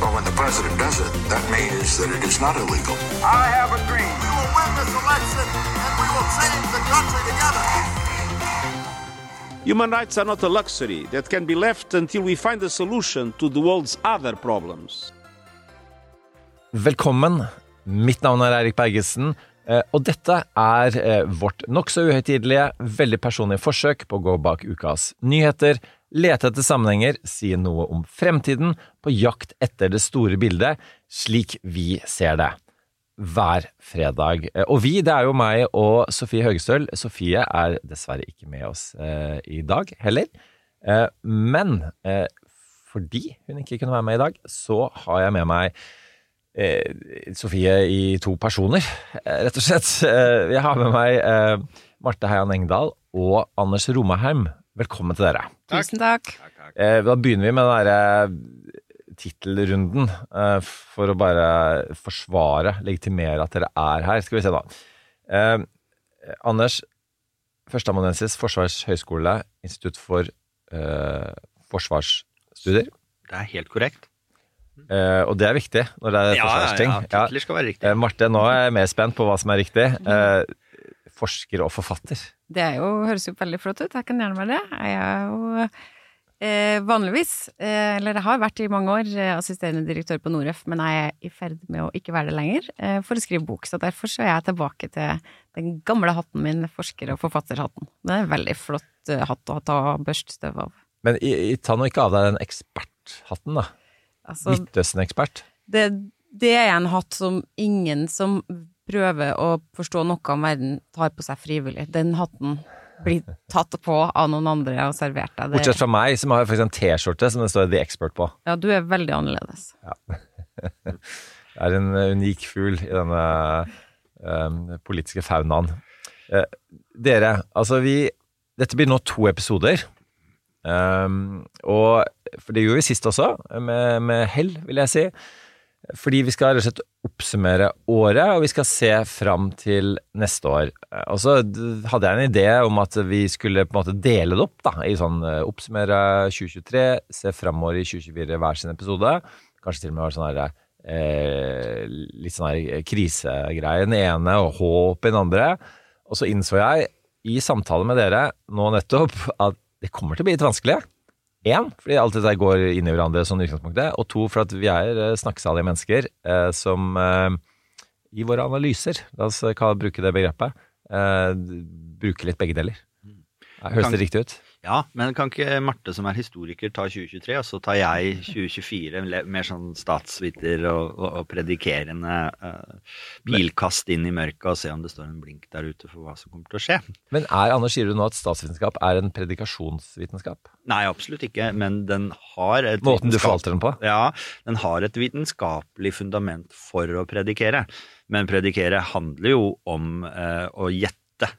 Well, when the president does it, that means that it is not illegal. I have a dream. We will win this election and we will change the country together. Human rights are not a luxury that can be left until we find a solution to the world's other problems. Velkommen. Mitt navn er Eirik Bergesen, og dette er eh, vårt nokså uhøytidelige, veldig personlige forsøk på å gå bak ukas nyheter, lete etter sammenhenger, si noe om fremtiden, på jakt etter det store bildet, slik vi ser det. Hver fredag. Eh, Og vi, det er jo meg og Sofie Høgestøl. Sofie er dessverre ikke med oss eh, i dag heller. Eh, men eh, fordi hun ikke kunne være med i dag, så har jeg med meg eh, Sofie i to personer, eh, rett og slett. Eh, jeg har med meg eh, Marte Heian Engdahl og Anders Romaheim. Velkommen til dere. Tusen takk. Eh, da begynner vi med den derre tittelrunden, eh, for å bare forsvare, legitimere at dere er her. Skal vi se, da. Eh, Anders, førsteamanuensis, Forsvarets høgskole, Institutt for eh, forsvarsstudier. Det er helt korrekt. Eh, og det er viktig når det er forsvarsting. ja, titler skal være riktig. Eh, Marte, nå er jeg mer spent på hva som er riktig. Uh, forsker og forfatter. Det er jo, høres jo veldig flott ut. Jeg kan gjerne være det. Jeg er jo eh, vanligvis, eh, eller jeg har vært i mange år, assisterende direktør på Noref, men jeg er i ferd med å ikke være det lenger eh, for å skrive bok. Så derfor så er jeg tilbake til den gamle hatten min, forsker- og forfatterhatten. Det er en veldig flott hatt å ta børststøv av. Men i, i, ta nå ikke av deg den eksperthatten, da. Altså, Midtøsten-ekspert. det, det er en hatt som ingen som prøver å forstå noe om verden, tar på seg frivillig. Den hatten blir tatt på av noen andre og servert deg. Bortsett fra meg, som har en T-skjorte som det står The Expert på. Ja, du er veldig annerledes. Det er en eh, unik fugl i denne um, politiske faunaen. Eh, dere, altså vi Dette blir nå to episoder. Um, og For det gjorde vi sist også, med, med hell, vil jeg si. Fordi vi skal rett og slett oppsummere året, og vi skal se fram til neste år. Eh, Og så hadde jeg en idé om at vi skulle på en måte dele det opp, da, i sånn eh, oppsummere 2023, se framover i 2024 hver sin episode. Kanskje til og med være sånn her eh, litt sånn her krisegreie i den ene og håp i den andre. Og så innså jeg i samtale med dere nå nettopp at det kommer til å bli litt vanskelig. Én, fordi alt dette går inn i hverandre sånn utgangspunktet. Og to, for at vi er eh, snakkesalige mennesker eh, som eh, i våre analyser, la oss eh, bruke det begrepet, eh, bruker litt begge deler. Høres det riktig ut? Ja, men kan ikke Marte som er historiker ta 2023, og så tar jeg 2024, le- mer sånn statsviter og, og, og predikerende uh, bilkast inn i mørket og se om det står en blink der ute for hva som kommer til å skje? Men er Anders, sier du nå at statsvitenskap er en predikasjonsvitenskap? Nei, absolutt ikke, men den har et Måten du forvalter den på? Ja, den har et vitenskapelig fundament for å predikere. Men predikere handler jo om uh, å gjette.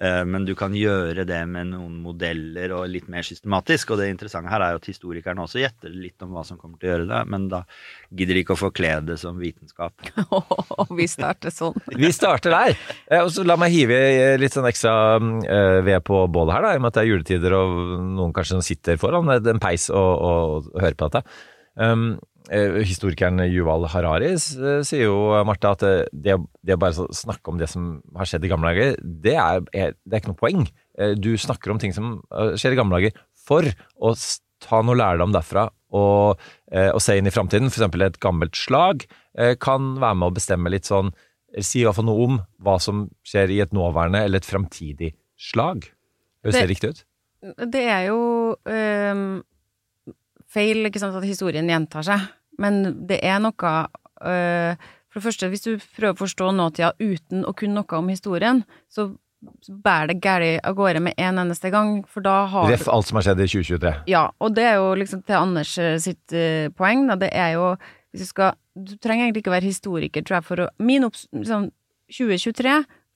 Eh, men du kan gjøre det med noen modeller og litt mer systematisk. Og det interessante her er jo at historikerne også gjetter litt om hva som kommer til å gjøre det, men da gidder de ikke å forkle det som vitenskap. Og vi starter sånn. Vi starter der. Og så la meg hive litt sånn ekstra eh, ved på bålet her, da, i og med at det er juletider og noen kanskje som sitter foran en peis og, og, hører på dette. Um, historikeren Yuval Harari eh, sier jo, Marte, at eh, det, det å bare snakke om det som har skjedd i gamle dager, det er, er, det er ikke noe poeng. Eh, Du snakker om ting som eh, skjer i gamle dager for å ta noe lærdom derfra og, eh, og se inn i framtiden. Eksempel et gammelt slag eh, kan være med å bestemme litt sånn Si i hvert fall noe om hva som skjer i et nåværende eller et framtidig slag. Det Det- riktig ut? Det er jo øh, feil, ikke sant, at historien gjentar seg, men det er noe øh, For det første, hvis du prøver å forstå nåtida uten å kunne noe om historien, så bærer det galt av gårde med en eneste gang, for da har Ref alt som har skjedd i 2023. Ja, og det er jo liksom til Anders eh, sitt eh, poeng, da. Det er jo hvis du skal Du trenger egentlig ikke være historiker, tror jeg, for å Min opps... Liksom, 2023,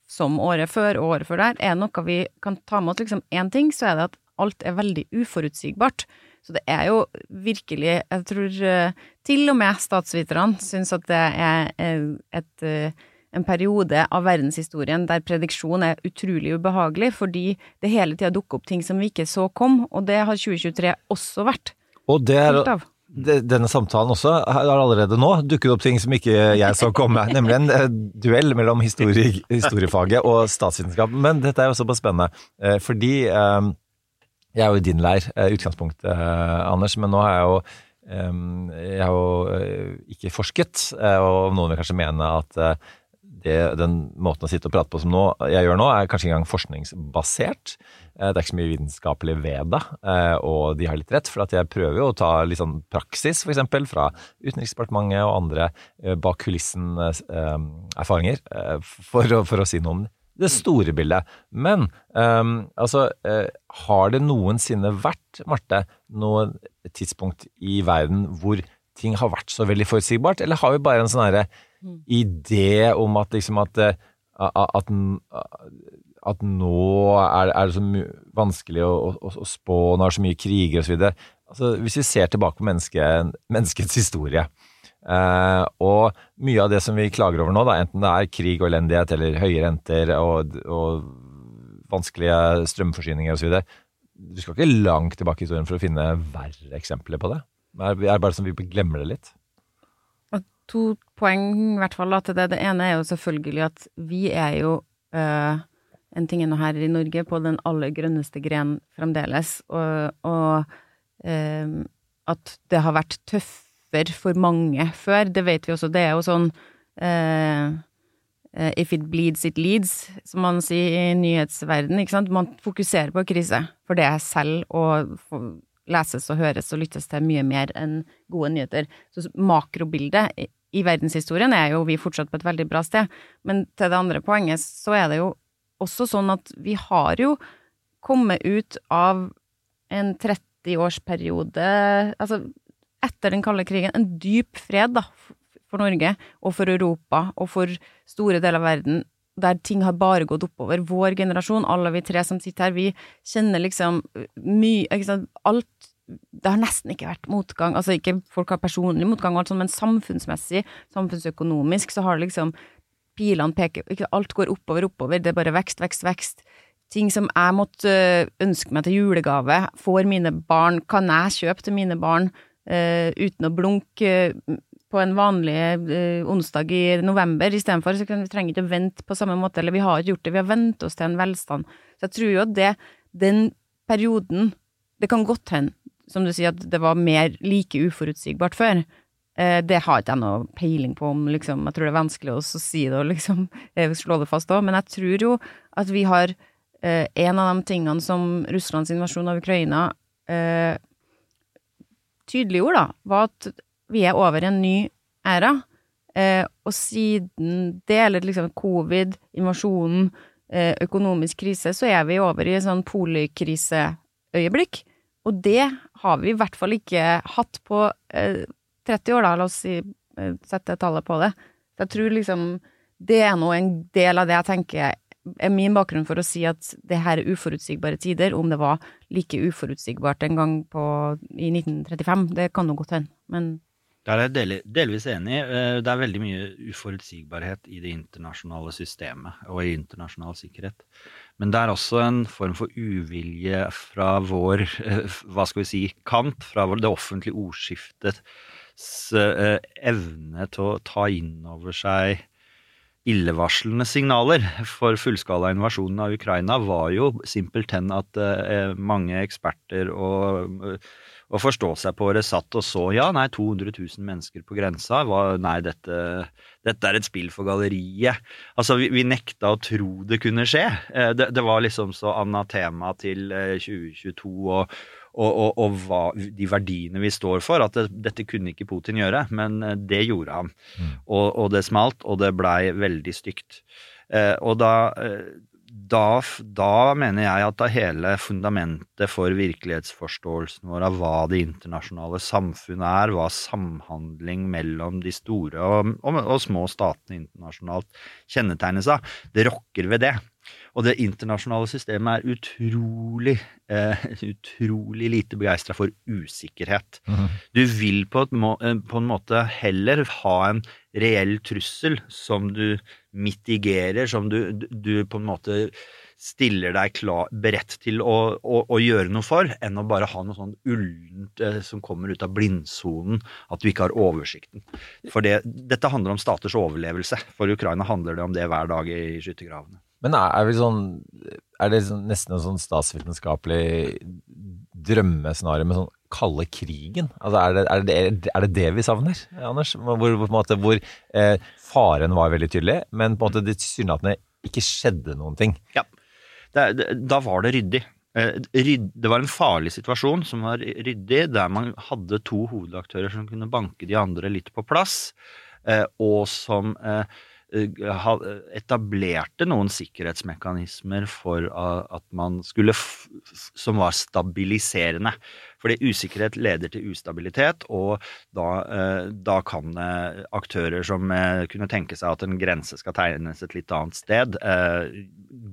som året før og året før der, er noe vi kan ta med oss liksom én ting, så er det at alt er veldig uforutsigbart. Så det er jo virkelig Jeg tror eh, til og med statsviterne syns at det er eh, et, eh, en periode av verdenshistorien der prediksjon er utrolig ubehagelig, fordi det hele tida dukker opp ting som vi ikke så kom, og det har 2023 også vært. Og det er, denne samtalen også har allerede nå dukket opp ting som ikke jeg så komme, nemlig en duell mellom historie, historiefaget og statsvitenskap. Men dette er jo såpass spennende, fordi jeg er jo i din leir, eh, utgangspunktet, eh, Anders, men nå har jeg jo jeg har jo eh, ikke forsket, og noen vil kanskje mene at det, den måten å sitte og prate på som nå, jeg gjør nå, er kanskje ikke engang forskningsbasert. Det er ikke så mye vitenskapelig ved det, og de har litt rett, for jeg prøver jo å ta litt sånn praksis, eksempel, fra Utenriksdepartementet og andre bak kulissen-erfaringer, for, for å si noe om det store bildet. Men um, altså, uh, har det noensinne vært, Marte, noe tidspunkt i verden hvor ting har vært så veldig forutsigbart, eller har vi bare en sånn herre idé om at liksom at, eh, at, at nå er, er det så vanskelig å, å, å spå, nå er det så mye kriger osv. Altså, hvis vi ser tilbake på menneske, menneskets historie, eh, og mye av det som vi klager over nå, da, enten det er krig og elendighet eller høye renter og, og vanskelige strømforsyninger osv. Du skal ikke langt tilbake i historien for å finne verre eksempler på det. Det er, bare som vi glemmer det litt. to poeng i hvert fall til det. Det ene er jo selvfølgelig at vi er jo øh, en ting er nå her i Norge på den aller grønneste gren fremdeles, og, og øh, at det har vært tøffere for mange før, det vet vi også. Det er jo sånn øh, eh, If it bleeds, it leads, som man sier i nyhetsverden, ikke sant. Man fokuserer på krise, for det er selv og leses og høres og lyttes til mye mer enn gode nyheter. Så makrobildet i verdenshistorien er jo vi fortsatt på et veldig bra sted. Men til det andre poenget så er det jo også sånn at vi har jo kommet ut av en 30-årsperiode, altså etter den kalde krigen, en dyp fred da, for Norge og for Europa og for store deler av verden, der ting har bare gått oppover. Vår generasjon, alle vi tre som sitter her, vi kjenner liksom mye, ikke sant, alt det har nesten ikke vært motgang, altså ikke folk har personlig motgang, og alt sånt, men samfunnsmessig, samfunnsøkonomisk, så har det liksom pilene peker ikke, Alt går oppover, oppover, det er bare vekst, vekst, vekst. Ting som jeg måtte øh, ønske meg til julegave, får mine barn, kan jeg kjøpe til mine barn øh, uten å blunke øh, på en vanlig øh, onsdag i november istedenfor, så kan vi trenger ikke å vente på samme måte, eller vi har ikke gjort det, vi har vent oss til en velstand. Så jeg tror jo at det, den perioden, det kan godt hende, som du sier, at det var mer like uforutsigbart før. Eh, det har ikke jeg noe peiling på om, liksom, jeg tror det er vanskelig å si det og liksom eh, slå det fast òg, men jeg tror jo at vi har eh, en av de tingene som Russlands invasjon av Ukraina eh, tydeliggjorde, da, var at vi er over i en ny æra. Eh, og siden det, eller liksom covid, invasjonen, eh, økonomisk krise, så er vi over i en sånn polikriseøyeblikk. Og det har vi i hvert fall ikke hatt på eh, 30 år, da, la oss si, eh, sette tallet på det. Jeg tror liksom det er nå en del av det jeg tenker er min bakgrunn for å si at det her er uforutsigbare tider. Om det var like uforutsigbart en gang på, i 1935, det kan jo godt hende, men Der er jeg del, delvis enig. Eh, Det er veldig mye uforutsigbarhet i det internasjonale systemet og i internasjonal sikkerhet. Men det er også en form for uvilje fra vår, eh, hva skal vi si, kant, fra det offentlige ordskiftets eh, evne til å ta inn over seg illevarslende signaler. For fullskala invasjonen av Ukraina var jo simpelthen at eh, mange eksperter og, og forstå seg på det satt og så ja, nei, 200 000 mennesker på grensa. Hva, nei, dette, dette er et spill for galleriet. Altså, vi, vi nekta å tro det kunne skje. Eh, det, det var liksom så anatema til eh, 2022 og, og, og, og hva, de verdiene vi står for, at det, dette kunne ikke Putin gjøre, men eh, det gjorde han. Og, og det smalt, og det blei veldig stygt. Eh, og da, eh, da, da mener jeg at da hele fundamentet for virkelighetsforståelsen vår av hva det internasjonale samfunnet er, hva samhandling mellom de store og, og, og små statene internasjonalt kjennetegnes av, det rokker ved det. Og det internasjonale systemet er utrolig, eh, utrolig lite begeistra for usikkerhet. Du vil på, må, eh, på en måte heller ha en reell trussel som du mitigerer, som du, du, på en måte stiller deg klar, beredt til å, å, å, gjøre noe for, enn å bare ha noe sånn ullent eh, som kommer ut av blindsonen, at du ikke har oversikten. For det, dette handler om staters overlevelse. For Ukraina handler det om det hver dag i skyttergravene. Men er, er, sånn, er det sånn, nesten en sånn statsvitenskapelig drømmescenario med sånn kalde krigen? Altså er, det, er, det, er, det, det vi savner, Anders? Hvor, måte, hvor eh, faren var veldig tydelig, men på en måte tilsynelatende ikke skjedde noen ting. Ja, Da var det ryddig. Eh, det var en farlig situasjon som var ryddig, der man hadde to hovedaktører som kunne banke de andre litt på plass, eh, og som eh, etablerte noen sikkerhetsmekanismer for at man skulle som var stabiliserende. Fordi usikkerhet leder til ustabilitet, og da, da, kan aktører som kunne tenke seg at en grense skal tegnes et litt annet sted,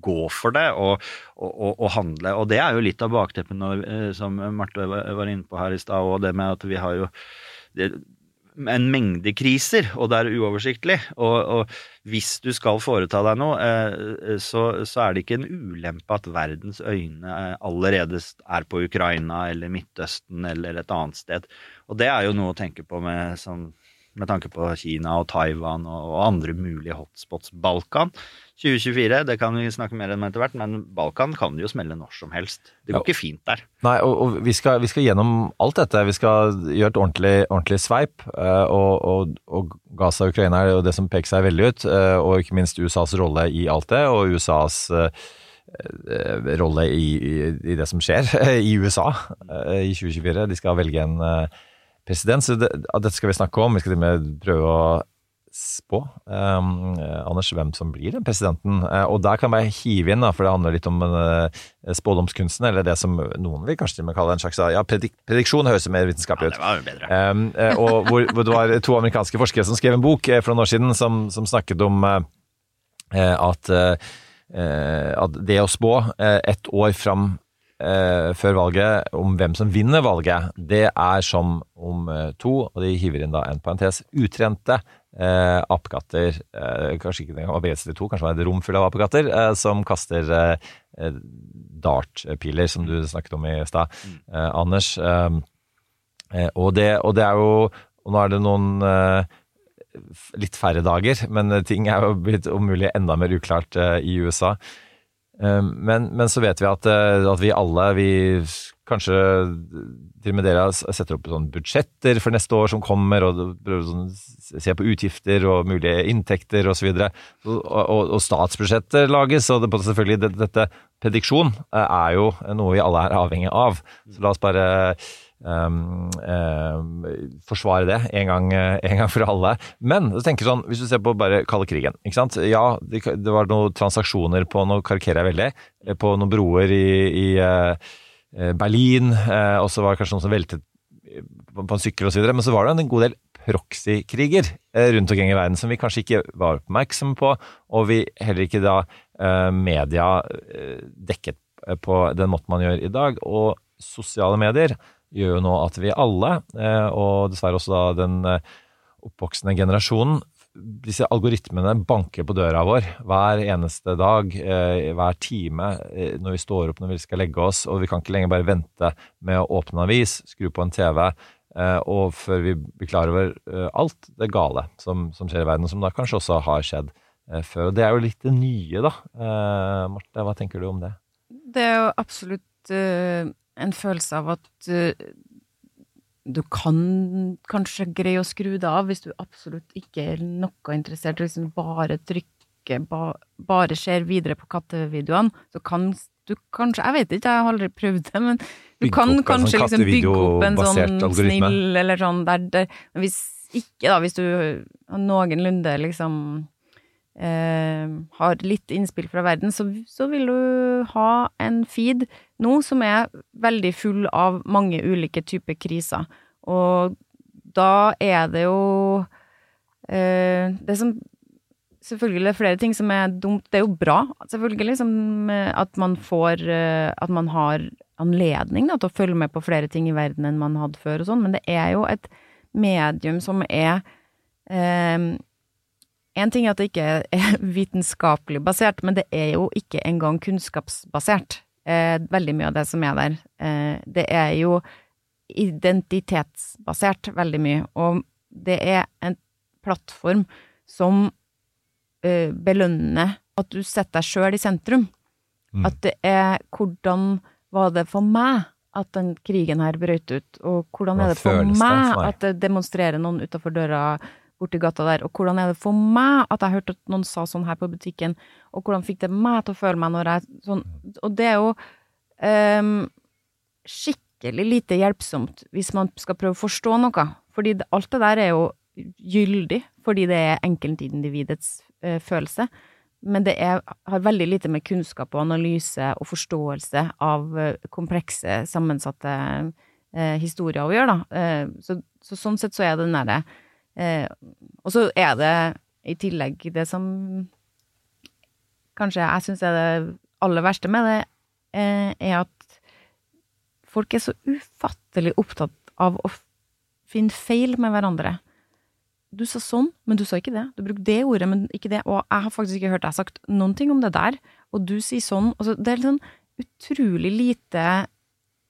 gå for det og, og, og handle. Og det er jo litt av bakteppet som Marte var inne på her i stad, og det med at vi har jo en mengde kriser, og det er uoversiktlig. Og, og hvis du skal foreta deg noe, eh, så, så, er det ikke en ulempe at verdens øyne eh, allerede er på Ukraina eller Midtøsten eller et annet sted. Og det er jo noe å tenke på med, som, med tanke på Kina og Taiwan og, andre mulige hotspots. Balkan 2024, det kan vi snakke mer om etter hvert, men Balkan kan jo smelle når som helst. Det går ja. ikke fint der. Nei, og, og vi, skal, vi, skal, gjennom alt dette. Vi skal gjøre et ordentlig, ordentlig sveip. Uh, og, og, og, Gaza og Ukraina er jo det som peker seg veldig ut, uh, og ikke minst USAs rolle i alt det, og USAs uh, rolle i, i, i, det som skjer i USA i 2024. De skal velge en president, så det, dette skal vi snakke om. Vi skal til og med prøve å spå, um, Anders, hvem som blir den presidenten. Uh, og der kan jeg hive inn, da, for det handler litt om uh, spådomskunsten, eller det som noen vil kanskje kalle en slags ja, predik prediksjon, høres mer vitenskapelig ut. Ja, det var bedre. Um, uh, og hvor, hvor, det var to amerikanske forskere som skrev en bok for noen år siden som, som snakket om at, at det å spå ett år fram før valget om hvem som vinner valget, det er som om to, og de hiver inn da en parentes, utrente eh, apekatter eh, Kanskje ikke det var begrenset til to, kanskje det var et rom fullt av apekatter eh, som kaster eh, dartpiler, som du snakket om i stad, mm. Eh, Anders. Eh, og det, og, det, er jo Og nå er det noen litt færre dager, men ting er jo blitt om mulig enda mer uklart i USA. Men, men, så vet vi at, at vi alle vi kanskje til og med dere setter opp sånn budsjetter for neste år som kommer, og prøver sånn, se på utgifter og mulige inntekter osv. Og, så og, og, og statsbudsjettet lages, og det, selvfølgelig dette, dette prediksjon eh, er jo noe vi alle er avhengig av. Så la oss bare forsvare det en gang, en gang, for alle. Men så tenker sånn, hvis du ser på bare kalde krigen ikke sant? Ja, det, det var noen transaksjoner på Nå karikerer jeg veldig. På noen broer i, i Eh, Berlin, eh, og så var det kanskje noen som veltet på en sykkel osv. Men så var det en god del proxykriger eh, rundt omkring i verden som vi kanskje ikke var oppmerksomme på, og vi heller ikke da media dekket på den måten man gjør i dag. Og sosiale medier gjør jo nå at vi alle, og dessverre også da den oppvoksende generasjonen, disse algoritmene banker på døra vår hver eneste dag, eh, hver time eh, når vi står opp når vi skal legge oss, og vi kan ikke lenger bare vente med å åpne avis, skru på en TV, eh, og før vi blir klar over alt det gale som, som skjer i verden, som da kanskje også har skjedd før. Og det er jo litt det nye, da. Marte, hva tenker du om det? Det er jo absolutt en følelse av at du kan kanskje greie å skru det av hvis du absolutt ikke er noe interessert, liksom bare trykker, ba, bare ser videre på kattevideoene, så kan du kanskje Jeg vet ikke, jeg har aldri prøvd det, men du bygge kan kanskje sånn liksom bygge opp en sånn algoritme. snill eller sånn der, der Men hvis ikke, da, hvis du har noenlunde liksom eh, har litt innspill fra verden, så, så vil du ha en feed nå som er veldig full av mange ulike typer kriser. Og da er det jo eh, Det som Selvfølgelig er flere ting som er dumt. Det er jo bra, selvfølgelig, som, eh, at man får eh, At man har anledning da, til å følge med på flere ting i verden enn man hadde før og sånn, men det er jo et medium som er eh, En ting er at det ikke er vitenskapelig basert, men det er jo ikke engang kunnskapsbasert. Eh, veldig mye av det som er der. Eh, det er jo identitetsbasert, veldig mye. Og det er en plattform som eh, belønner at du setter deg sjøl i sentrum. Mm. At det er hvordan var det for meg at den krigen her brøt ut, og hvordan er det for meg for deg? at det demonstrerer noen utafor døra borti gata der, og hvordan er det for meg at jeg hørte at noen sa sånn her på butikken, og hvordan fikk det meg til å føle meg når jeg sånn Og det er jo um, skikkelig lite hjelpsomt hvis man skal prøve å forstå noe, fordi det, alt det der er jo gyldig, fordi det er enkeltindividets uh, følelse. Men det er, har veldig lite med kunnskap og analyse og forståelse av eh, komplekse, sammensatte eh, historier å gjøre, da. Så, så sånn sett så er den derre eh, Og så er det i tillegg det som kanskje jeg syns er det aller verste med det, eh, er at folk er så ufattelig opptatt av å finne feil med hverandre. Du sa sånn, men du sa ikke det. Du brukte det ordet, men ikke det. Og jeg har faktisk ikke hørt deg sagt noen ting om det der. Og du sier sånn. Altså, det er sånn utrolig lite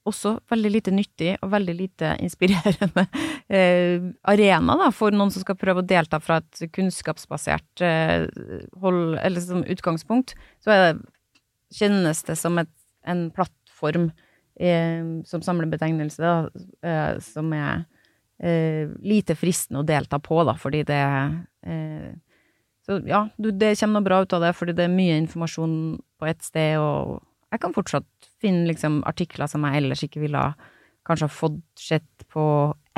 også veldig lite nyttig og veldig lite inspirerende eh, arena da, for noen som skal prøve å delta fra et kunnskapsbasert eh, hold, eller som utgangspunkt. Så det, kjennes det som et, en plattform eh, som samlebetegnelse, da, eh, som er eh, lite fristende å delta på, da, fordi det eh, Så ja, det kommer noe bra ut av det, fordi det er mye informasjon på ett sted, og jeg kan fortsatt finne liksom artikler som jeg ellers ikke ville ha kanskje fått sett på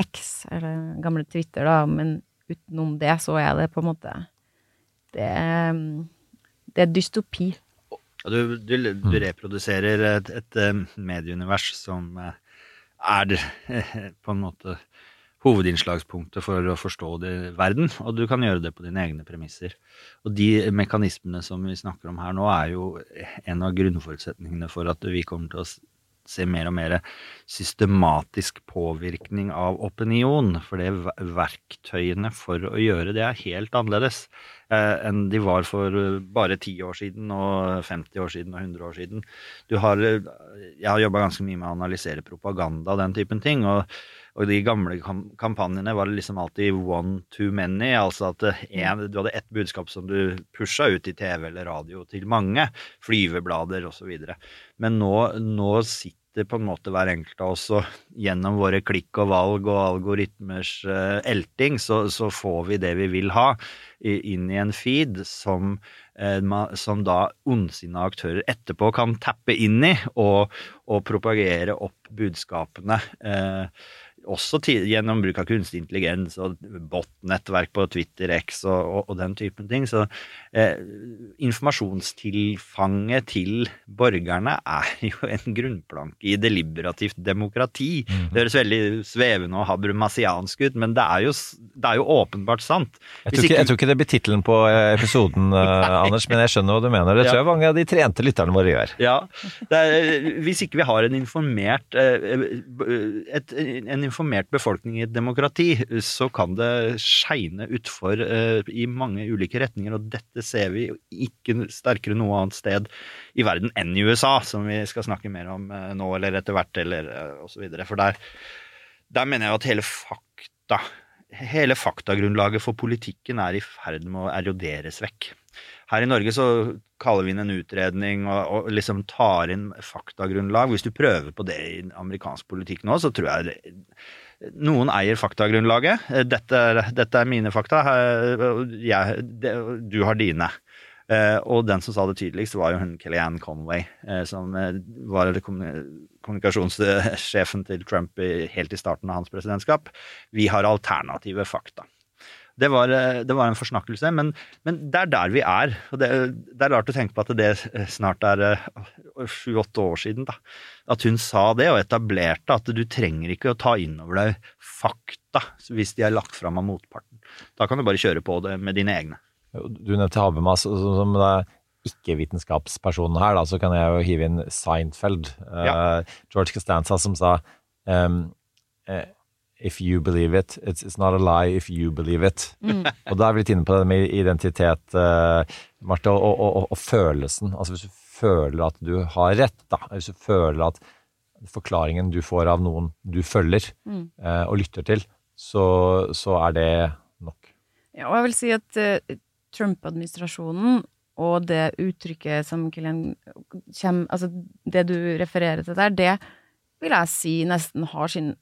X, eller gamle Twitter, da, men utenom det så er det på en måte Det er, det er dystopi. Du, du, du reproduserer et, et eh, medieunivers som eh, er på en måte hovedinnslagspunktet for å forstå det, verden, og du kan gjøre det på dine egne premisser. Og de mekanismene som vi snakker om her nå, er jo en av grunnforutsetningene for at vi kommer til å se mer og mer systematisk påvirkning av opinion. For det verktøyene for å gjøre det er helt annerledes eh, enn de var for eh, bare 10 år siden og 50 år siden og 100 år siden. Du har, eh, jeg har jobba ganske mye med å analysere propaganda og den typen ting. og og de gamle kampanjene var det liksom alltid one too many. Altså at eh, en, du hadde ett budskap som du pusha ut i TV eller radio til mange. Flyveblader osv. Men nå, nå sitter på en måte hver enkelt av oss og gjennom våre klikk og valg og algoritmers uh, elting, så, så får vi det vi vil ha i, inn i en feed som, eh, som da ondsinna aktører etterpå kan tappe inn i og, og propagere opp budskapene. Eh, også gjennom bruk av kunstig intelligens og bot-nettverk på Twitter, X og, og, og den typen ting. Så eh, informasjonstilfanget til borgerne er jo en grunnplanke i deliberativt demokrati. Mm. Det høres veldig svevende og habrumasiansk ut, men det er jo, det er jo åpenbart sant. Jeg tror, ikke, jeg tror ikke det blir tittelen på eh, episoden, eh, Anders, men jeg skjønner hva du mener. Det tror jeg mange av de trente lytterne våre gjør. Ja, det er, Hvis ikke vi har en informert, eh, et, en informert befolkning i et demokrati, så kan det skeine utfor eh, i mange ulike retninger, og dette ser vi ikke sterkere noe annet sted i verden enn i USA, som vi skal snakke mer om eh, nå eller etter hvert, eller osv. så videre. For der, der mener jeg at hele fakta Hele faktagrunnlaget for politikken er i ferd med å eroderes vekk. Her i Norge så kaller vi inn en utredning og, og liksom tar inn faktagrunnlag. Hvis du prøver på det i amerikansk politikk nå, så tror jeg det, noen eier faktagrunnlaget. Dette, dette er mine fakta, jeg, det, du har dine. Eh, og den som sa det tydeligst, var jo hun Kellyanne Conway, eh, som eh, var kommunikasjonssjefen til Trump helt i starten av hans presidentskap. Vi har alternative fakta. Det var, eh, det var en forsnakkelse, men, men det er der vi er. Og det, det er rart å tenke på at det snart er sju-åtte år siden da, at hun sa det, og etablerte at du trenger ikke å ta inn over deg fakta hvis de er lagt fram av motparten. Da kan du bare kjøre på det med dine egne. Du nevnte Habermas som er ikke-vitenskapspersonen her, da, så kan jeg jo hive inn Seinfeld. Ja. Uh, George Costanza som sa um, uh, If you believe it, it's, it's not a lie if you believe it. Og da er vi litt inne på det med identitet, uh, Marte, og, og, og, og følelsen. Altså hvis du føler at du har rett, da. Hvis du føler at forklaringen du får av noen du følger uh, og lytter til, så, så er det nok. Ja, og jeg vil si at uh, Trump-administrasjonen og det uttrykket som Kilian kommer Altså, det du refererer til der, det vil jeg si nesten har sin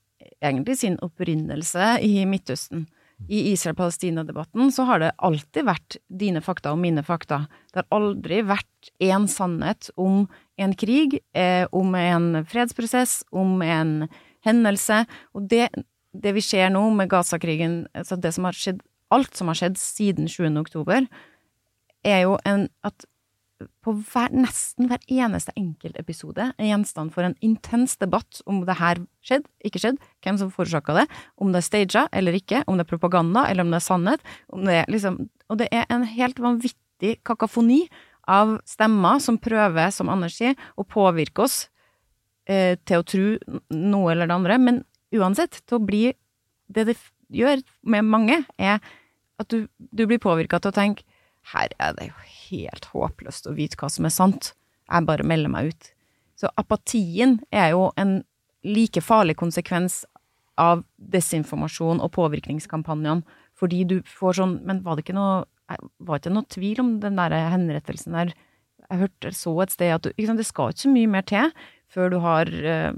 egentlig sin opprinnelse i Midtøsten. I Israel-Palestina-debatten så har det alltid vært dine fakta og mine fakta. Det har aldri vært én sannhet om en krig, eh, om en fredsprosess, om en hendelse. Og det, det vi ser nå med Gaza-krigen, altså det som har skjedd, alt som har skjedd siden 7. oktober, er jo en at på hver, nesten hver eneste enkeltepisode er gjenstand for en intens debatt om det her skjedde, ikke skjedde, hvem som forårsaka det, om det er staged eller ikke, om det er propaganda eller om det er sannhet. Det er liksom, og det er en helt vanvittig kakafoni av stemmer som prøver, som Anders sier, å påvirke oss eh, til å tro noe eller det andre, men uansett til å bli Det det gjør med mange, er at du, du blir påvirka til å tenke her er det jo helt håpløst å vite hva som er sant. Jeg bare melder meg ut. Så apatien er jo en like farlig konsekvens av desinformasjon og påvirkningskampanjene, fordi du får sånn Men var det ikke noe var ikke noe tvil om den der henrettelsen der? Jeg hørte så et sted at du, sant, det skal ikke så mye mer til før du har eh,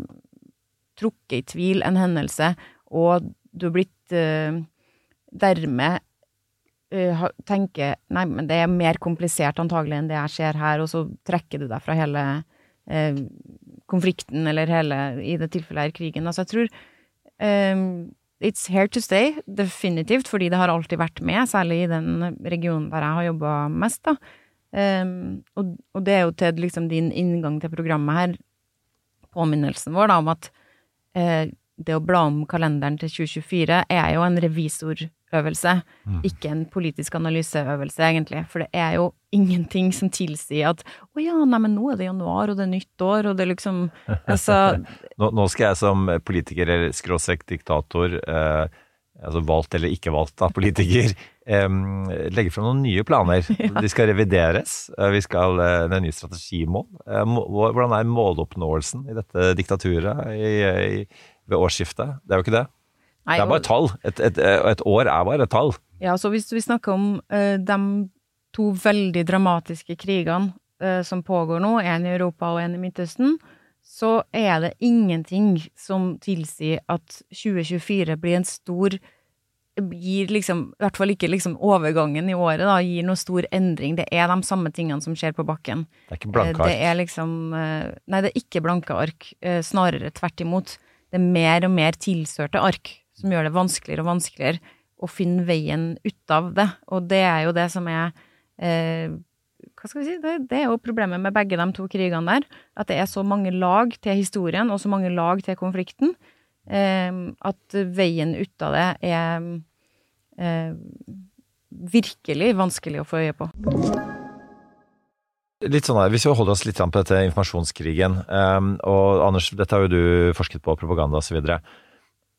trukket i tvil en hendelse, og du har blitt eh, dermed uh, tenker nei, men det er mer komplisert antagelig enn det jeg ser her, og så trekker du deg fra hele uh, konflikten, eller hele, i det tilfellet her, krigen. Altså, jeg tror um, It's here to stay, definitivt, fordi det har alltid vært med, særlig i den regionen der jeg har jobba mest, da. Um, og, og, det er jo til liksom din inngang til programmet her, påminnelsen vår da, om at uh, det å bla om kalenderen til 2024 er jo en revisorøvelse, mm. ikke en politisk analyseøvelse, egentlig. For det er jo ingenting som tilsier at å ja, nei, men nå er det januar, og det er nytt år, og det er liksom Altså nå, nå, skal jeg som politiker, eller skråstrek diktator, eh, altså valgt eller ikke valgt av politiker, eh, legge fram noen nye planer. ja. De skal revideres. Vi skal eh, er en ny strategimål. Eh, hvordan er måloppnåelsen i dette diktaturet? i, i ved årsskiftet. Det er jo ikke det. Nei, det er bare et tall. Et, et, et, år er bare et tall. Ja, så hvis vi snakker om uh, de to veldig dramatiske krigene uh, som pågår nå, en i Europa og en i Midtøsten, så er det ingenting som tilsier at 2024 blir en stor gir liksom, i hvert fall ikke liksom overgangen i året, da, gir noe stor endring. Det er de samme tingene som skjer på bakken. Det er ikke blanke ark? Det er liksom Nei, det er ikke blanke ark. Snarere tvert imot det er mer og mer tilsørte ark som gjør det vanskeligere og vanskeligere å finne veien ut av det. Og det er jo det som er eh, Hva skal vi si? Det, det, er jo problemet med begge de to krigene der. At det er så mange lag til historien, og så mange lag til konflikten, eh, at veien ut av det er eh, virkelig vanskelig å få øye på. Litt sånn, Hvis vi holder oss litt på dette informasjonskrigen, um, og Anders, dette har jo du forsket på, propaganda osv.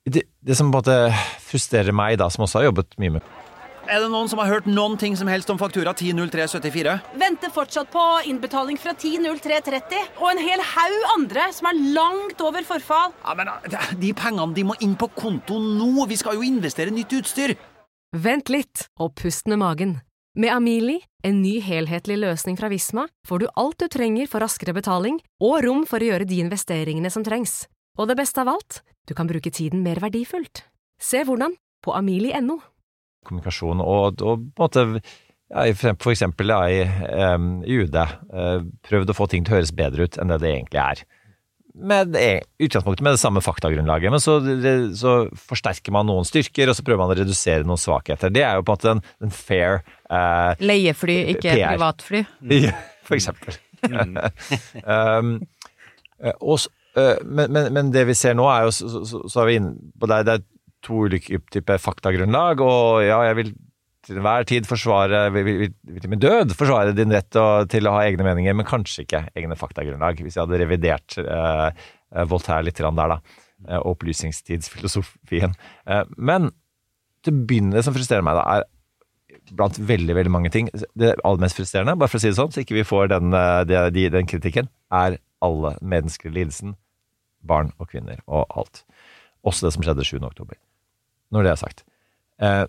Det, det som på en måte frustrerer meg, da, som også har jobbet mye med Er det noen som har hørt noen ting som helst om faktura 100374? Venter fortsatt på innbetaling fra 100330, og en hel haug andre som er langt over forfall. Ja, men De pengene de må inn på konto nå! Vi skal jo investere nytt utstyr! Vent litt, og pust med magen. Med Amili, en ny helhetlig løsning fra Visma, får du alt du trenger for raskere betaling og rom for å gjøre de investeringene som trengs. Og det beste av alt, du kan bruke tiden mer verdifullt. Se hvordan på amili.no. Kommunikasjon og, og på en måte ja, for eksempel ja, i, um, i UD uh, prøvd å få ting til å høres bedre ut enn det det egentlig er. med utgangspunktet med det samme faktagrunnlaget, men så, så forsterker man noen styrker, og så prøver man å redusere noen svakheter. Det er jo på en måte en, en fair uh, Leiefly, ikke PR. privatfly. Ja, for eksempel. um, eh, og, eh, men, men, men det vi ser nå, er jo så, så, så, er vi inne på det, det er to ulike typer faktagrunnlag, og ja, jeg vil til enhver tid forsvare, vil, til min død forsvare din rett å- til å ha egne meninger, men kanskje ikke egne faktagrunnlag, hvis jeg hadde revidert eh, eh, Voltaire litt der, da. eh, og opplysningstidsfilosofien. Eh, men til å begynne, det som frustrerer meg, da, er blant veldig veldig mange ting. Det aller mest frustrerende, bare for å si det sånn, så ikke vi får den, eh, de, den kritikken, er alle menneskelige lidelsen. Barn og kvinner og alt. Også det som skjedde 7. oktober. Når det er sagt. Eh,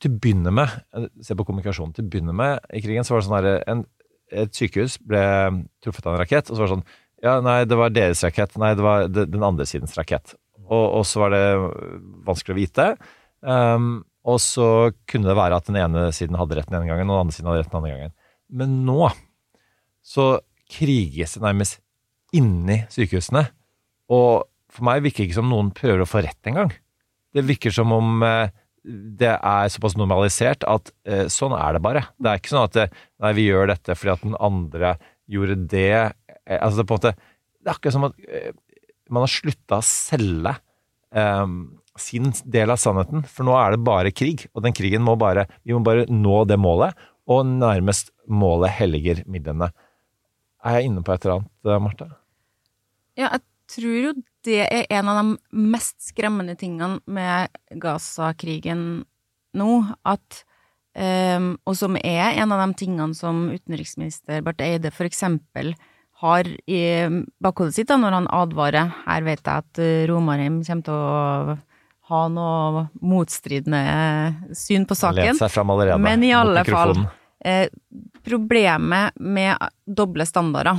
til å begynne med, eh, se på kommunikasjonen, til å begynne med i krigen så var det sånn her, en, et sykehus ble truffet av en rakett, og så var det sånn ja, nei, det var deres rakett, nei, det var de- den andre sidens rakett. Og, og så var det vanskelig å vite. Um, og så kunne det være at den ene siden hadde rett den ene gangen, og den andre siden hadde rett den andre gangen. Men nå så kriges det nærmest inni sykehusene. Og for meg virker det ikke som noen prøver å få rett engang. Det virker som om eh, det er såpass normalisert at eh, sånn er det bare. Det er ikke sånn at det, nei, vi gjør dette fordi at den andre gjorde det. Eh, altså det er på en måte Det er akkurat som at eh, man har slutta å selge um, sin del av sannheten, for nå er det bare krig. Og den krigen må bare Vi må bare nå det målet, og nærmest målet helliger midlene. Er jeg inne på et eller annet, eh, Marte? Ja, jeg tror jo det er en av de mest skremmende tingene med Gaza-krigen nå, at um, Og som er en av de tingene som utenriksminister Barth Eide eksempel har i bakhodet sitt da, når han advarer Her vet jeg at eh, Romarheim kommer til å ha noe motstridende syn på saken. Allerede Men i alle fall, eh, problemet med doble standarder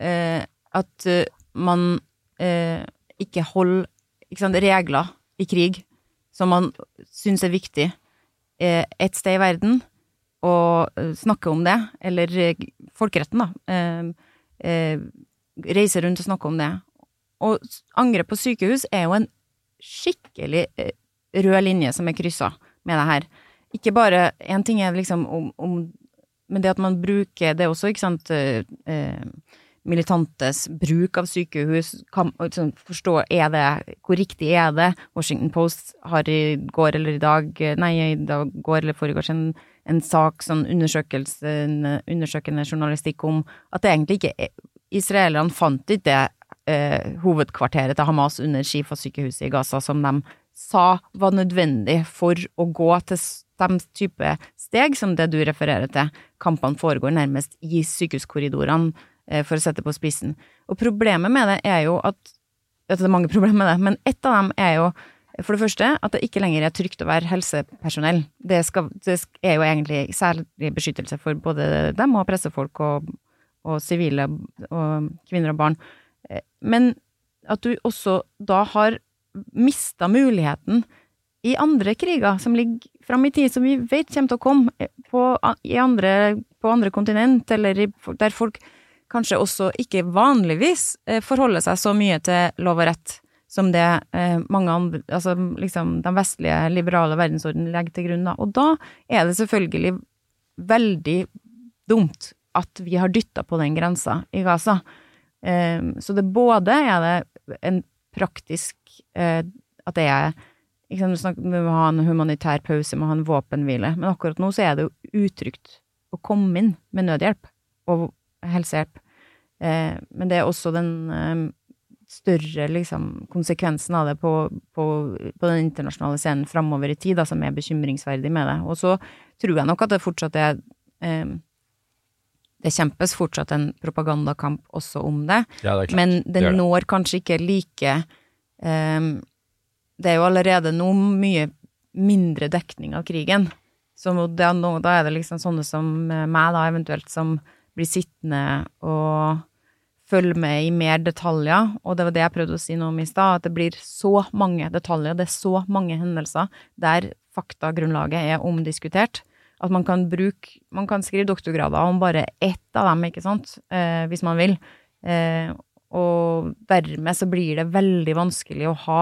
eh, At eh, man eh, ikke holder ikke sant, regler i krig som man syns er viktig eh, et sted i verden, og eh, snakke om det, eller eh, folkeretten, da. Eh, eh, reise rundt og snakke om det. Og angrep på sykehus er jo en skikkelig rød linje som er kryssa med det her. Ikke bare Én ting er liksom om, om Men det at man bruker det også, ikke sant eh, Militantes bruk av sykehus, kan, liksom, forstå er det, hvor riktig er det? Washington Post har i går eller i dag, nei, i dag, går eller foregårs en, en sak, sånn undersøkende journalistikk om at det egentlig ikke er Israelerne fant ikke det eh, hovedkvarteret til Hamas under Shifa-sykehuset i Gaza som de sa var nødvendig for å gå til den de type steg som det du refererer til. Kampene foregår nærmest i sykehuskorridorene, eh, for å sette på spissen. Og problemet med det er jo at Det er mange problemer med det, men ett av dem er jo for det første at det ikke lenger er trygt å være helsepersonell. Det, skal, det er jo egentlig særlig beskyttelse for både dem og pressefolk og, sivile og kvinner og barn. Eh, Men at du også da har mista muligheten i andre kriger som ligger fram i tid, som vi vet kommer til å komme eh, på, andre, på andre kontinent, eller i, der folk kanskje også ikke vanligvis eh, forholder seg så mye til lov og rett som det eh, mange andre, altså liksom den vestlige liberale verdensorden legger til grunn da. Og da er det selvfølgelig veldig dumt at vi har dytta på den grensa i Gaza. Eh, så det både er det en praktisk At det er liksom, Vi må ha en humanitær pause, vi må ha en våpenhvile. Men akkurat nå så er det jo utrygt å komme inn med nødhjelp og helsehjelp. Eh, men det er også den eh, større liksom, konsekvensen av det på, på, på den internasjonale scenen framover i tid, da, som er bekymringsverdig med det. Og så tror jeg nok at det fortsatt er eh, Det kjempes fortsatt en propagandakamp også om det, Ja, det men den når kanskje ikke like Det er jo allerede nå mye mindre dekning av krigen. Så nå, da er det liksom sånne som meg, da, eventuelt, som blir sittende og følge med i mer detaljer, og det var det jeg prøvde å si noe om i stad, at det blir så mange detaljer, det er så mange hendelser der faktagrunnlaget er omdiskutert, at man kan bruke, man kan skrive doktorgrader om bare ett av dem, ikke sant, eh, hvis man vil. Eh, Og dermed så blir det veldig vanskelig å ha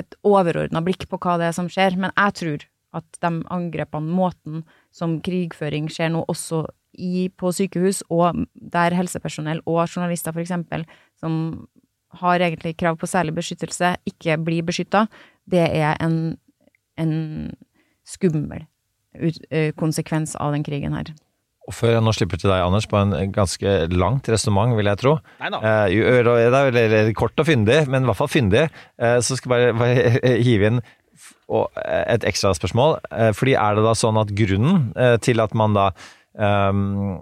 et overordna blikk på hva det er som skjer. Men jeg tror at de angrepene, måten som krigføring skjer nå, også i, på sykehus, og der helsepersonell og journalister for eksempel, som har egentlig krav på særlig beskyttelse, ikke blir beskytta, det er en, en skummel ut, konsekvens av den krigen her. Og før jeg nå slipper til deg, Anders, på en ganske langt resonnement, vil jeg tro. Neida. Eh, det er veldig kort og fyndig, men i hvert fall fyndig. Eh, så skal jeg bare, bare hive inn og eh, et ekstra spørsmål. Eh, fordi er det da sånn at grunnen eh, til at man da um,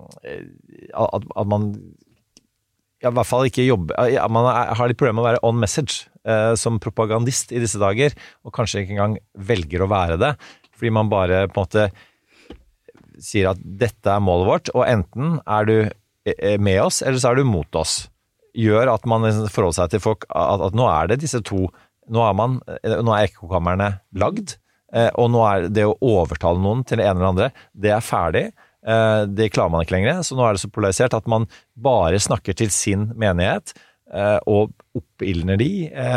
at, at man ja, i hvert fall ikke jobber ja, Man har litt problemer med å være on message uh, som propagandist i disse dager, og kanskje ikke engang velger å være det, fordi man bare på en måte sier at dette er målet vårt, og enten er du med oss, eller så er du mot oss. Gjør at man liksom forholder seg til folk at, at nå er det disse to Nå er, man, nå er ekkokamrene lagd, eh, og nå er det å overtale noen til det ene eller andre, det er ferdig. Eh, Det klarer man ikke lenger, så nå er det så polarisert at man bare snakker til sin menighet eh, og oppildner de,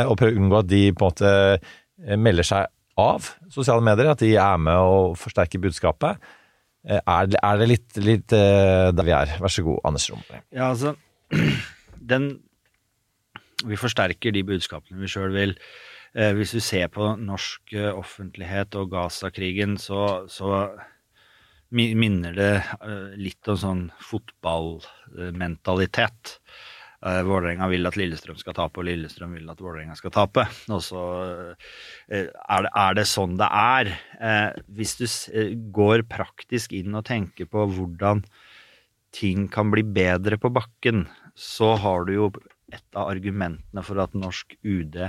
og prøver å unngå at de på en måte melder seg av sosiale medier, at de er med og forsterker budskapet. Er, det- litt, litt der vi er? Vær så god, Anders Romberg. Ja, altså Den Vi forsterker de budskapene vi sjøl vil. Eh, hvis vi ser på norsk eh, offentlighet og Gaza-krigen, så, så minner det eh, litt om sånn fotballmentalitet. Eh, Vålerenga vil at Lillestrøm skal tape, og Lillestrøm vil at Vålerenga skal tape. Og så eh, er, det, er det sånn det er. Eh, hvis du går praktisk inn og tenker på hvordan ting kan bli bedre på bakken, så har du jo et av argumentene for at norsk UD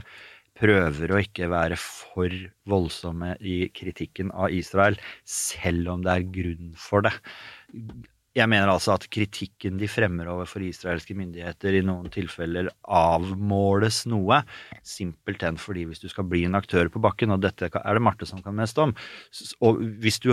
prøver å ikke være for voldsomme i kritikken av Israel, selv om det er grunn for det. Jeg mener altså at kritikken de fremmer overfor israelske myndigheter i noen tilfeller avmåles noe, simpelthen fordi hvis du skal bli en aktør på bakken, og dette er det Marte som kan mest om, og hvis du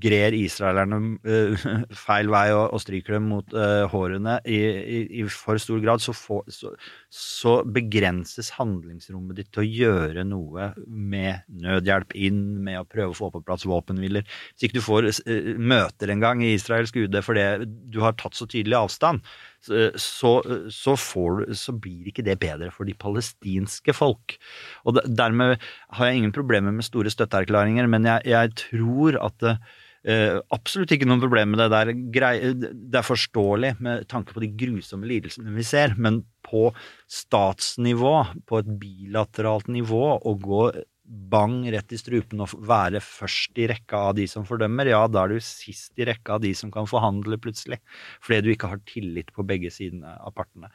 grer israelerne eh, feil vei og, stryker dem mot eh, hårene i, i, i for stor grad, så, får, så, så begrenses handlingsrommet ditt til å gjøre noe med nødhjelp inn, med å prøve å få på plass våpenhviler. Hvis ikke du får møter møter engang i israelsk UD fordi du har tatt så tydelig avstand, så, så, får så blir ikke det bedre for de palestinske folk. Og dermed har jeg ingen problemer med store støtteerklæringer, men jeg, jeg tror at det, Uh, absolutt ikke noen problem med det der. Grei, det er forståelig med tanke på de grusomme lidelsene vi ser, men på statsnivå, på et bilateralt nivå, å gå bang rett i strupen og være først i rekka av de som fordømmer, ja, da er du sist i rekka av de som kan forhandle plutselig, fordi du ikke har tillit på begge sidene av partene.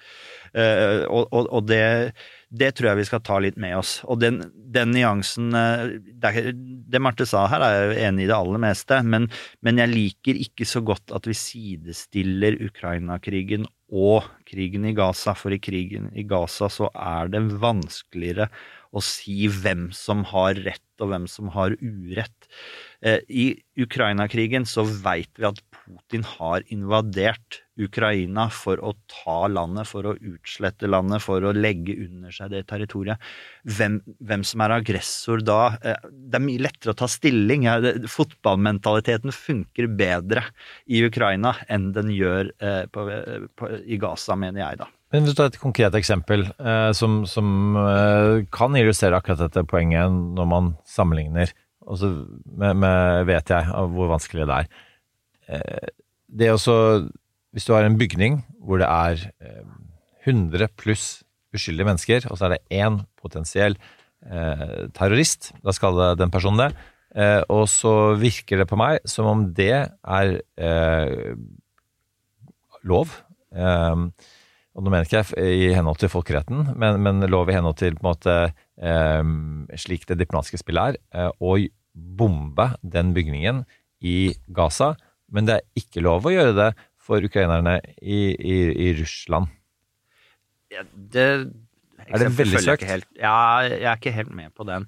Eh, og og, og det, det tror jeg vi skal ta litt med oss. Og den, den nyansen eh, det, det Marte sa her, er jeg enig i det aller meste, men, men jeg liker ikke så godt at vi sidestiller Ukraina-krigen og krigen i Gaza, for i krigen i Gaza så er det vanskeligere å si hvem som har rett og hvem som har urett. Eh, I Ukraina-krigen så veit vi at Putin har invadert Ukraina for å ta landet, for å utslette landet, for å legge under seg det territoriet. Hvem, hvem som er aggressor da eh, Det er mye lettere å ta stilling. Fotballmentaliteten funker bedre i Ukraina enn den gjør eh, på, på, i Gaza, mener jeg, da. Men hvis du tar et konkret eksempel eh, som, som eh, kan illustrere akkurat dette poenget når man sammenligner, og så vet jeg hvor vanskelig det er. Eh, det er også, hvis du har en bygning hvor det er eh, 100 pluss uskyldige mennesker, og så er det én potensiell eh, terrorist, da skal det den personen det, eh, og så virker det på meg som om det er eh, lov. Eh, og nå mener ikke jeg i henhold til folkeretten, men, men lov i henhold til på en måte eh, slik det diplomatiske spillet er, eh, å bombe den bygningen i Gaza. Men det er ikke lov å gjøre det for ukrainerne i, i, i Russland. Ja, det Er det veldig jeg søkt? helt- Ja, jeg er ikke helt med på den.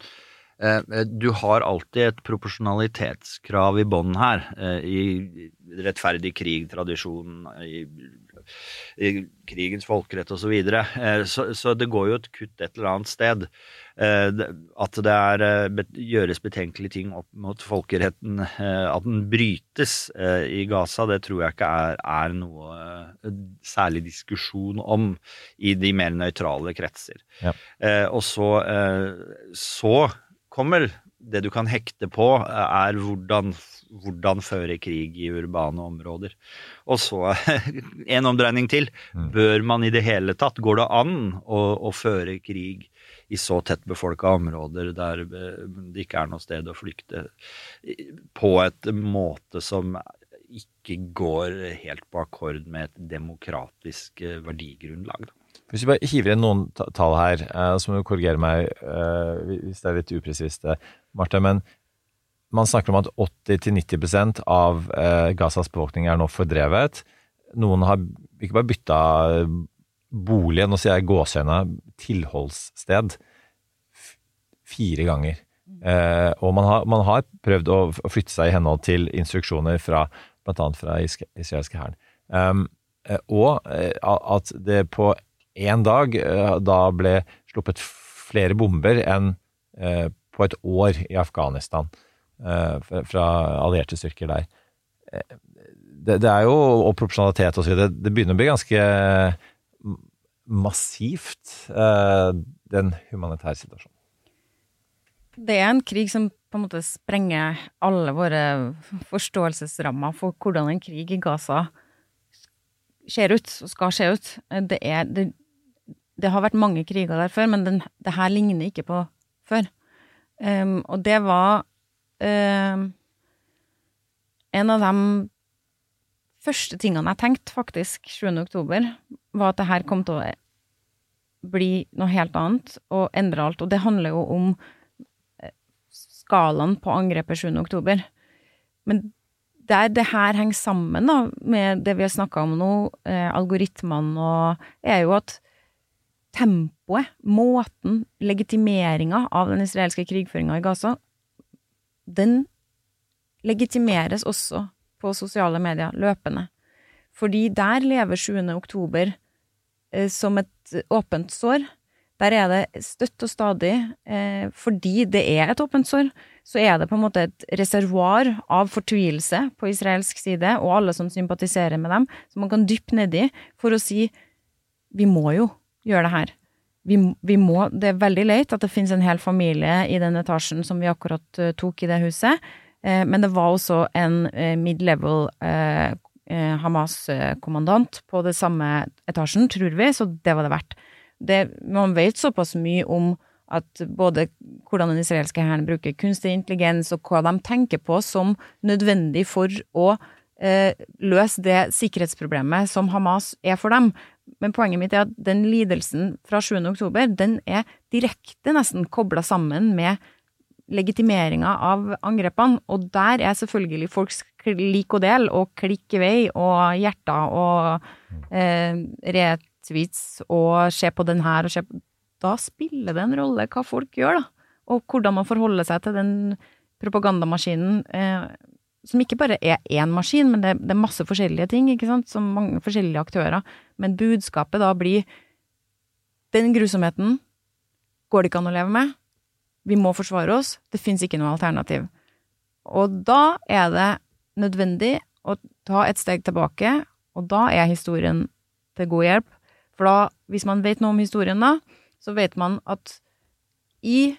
Eh, Du har alltid et proporsjonalitetskrav i bånn her. eh, I rettferdig krig-tradisjonen, i eh, krigens folkerett osv. Så, videre. eh, så Så det går jo et kutt et eller annet sted. Eh, At det er, eh, gjøres betenkelige ting opp mot folkeretten, at den brytes i Gaza, det tror jeg ikke er, er noe særlig diskusjon om i de mer nøytrale kretser. Ja. Og så, så kommer det du kan hekte på, eh, er hvordan, hvordan føre krig i urbane områder. Og så en omdreining til. Bør man i det hele tatt, går det an å, å føre krig i så tett befolka områder der eh, det ikke er noe sted å flykte, på et måte som ikke går helt på akkord med et demokratisk eh, verdigrunnlag? Da. Hvis vi bare hiver inn noen tall her, eh, så må du korrigere meg eh, hvis det er litt upresist, eh, Marte. Men man snakker om at 80-90 av Gazas befolkning er nå fordrevet. Noen har ikke bare bytta bolig, nå sier jeg gåsehøyne, tilholdssted fire ganger. Og man har, man har prøvd å, flytte seg i henhold til instruksjoner fra bl.a. fra israelske hæren. Um, eh, og at det på én dag eh, da ble sluppet flere bomber enn eh, på et år i Afghanistan eh, fra- allierte styrker der. Det, det er jo og proporsjonalitet og så videre. Det begynner å bli ganske massivt, den humanitære situasjonen. Det er en krig som på en måte sprenger alle våre forståelsesrammer for hvordan en krig i Gaza ser ut, og skal se ut. Det, er, det, det har vært mange kriger der før, men den, det her ligner ikke på før. Um, og det var um, en av de første tingene jeg tenkte faktisk 7. oktober, var at det her kom til å bli noe helt annet og endre alt. Og det handler jo om eh, skalaen på angrepet 7. oktober. Men der det her henger sammen da, med det vi har snakka om nå, eh, algoritmene og er jo at tempoet, måten, legitimeringa av den israelske krigføringa i Gaza, den legitimeres også på sosiale medier løpende. Fordi der lever 7. oktober eh, som et åpent sår. Der er det støtt og stadig, eh, fordi det er et åpent sår, så er det på en måte et reservoar av fortvilelse på israelsk side, og alle som sympatiserer med dem, som man kan dyppe nedi for å si vi må jo gjøre det her. Vi, vi må, det er veldig leit at det finnes en hel familie i den etasjen som vi akkurat eh, tok i det huset, eh, men det var også en eh, mid-level Hamas-kommandant på det samme etasjen, tror vi, så det var det verdt. Det, man vet såpass mye om at både hvordan den israelske hæren bruker kunstig intelligens, og hva de tenker på som nødvendig for å eh, løse det sikkerhetsproblemet som Hamas er for dem. Men poenget mitt er at den lidelsen fra 7. oktober, den er direkte nesten kobla sammen med legitimeringa av angrepene, og der er selvfølgelig folks lik og del, og klikk i vei, og hjerter, og eh, retweets, og se på den her, og se på Da spiller det en rolle hva folk gjør, da, og hvordan man forholder seg til den propagandamaskinen, eh, som ikke bare er én maskin, men det, det er masse forskjellige ting, ikke sant, som mange forskjellige aktører, men budskapet da blir den grusomheten går det ikke an å leve med, vi må forsvare oss, det fins ikke noe alternativ. Og da er det nødvendig å ta et steg tilbake, og da er historien til god hjelp. For da, hvis man vet noe om historien da, så vet man at i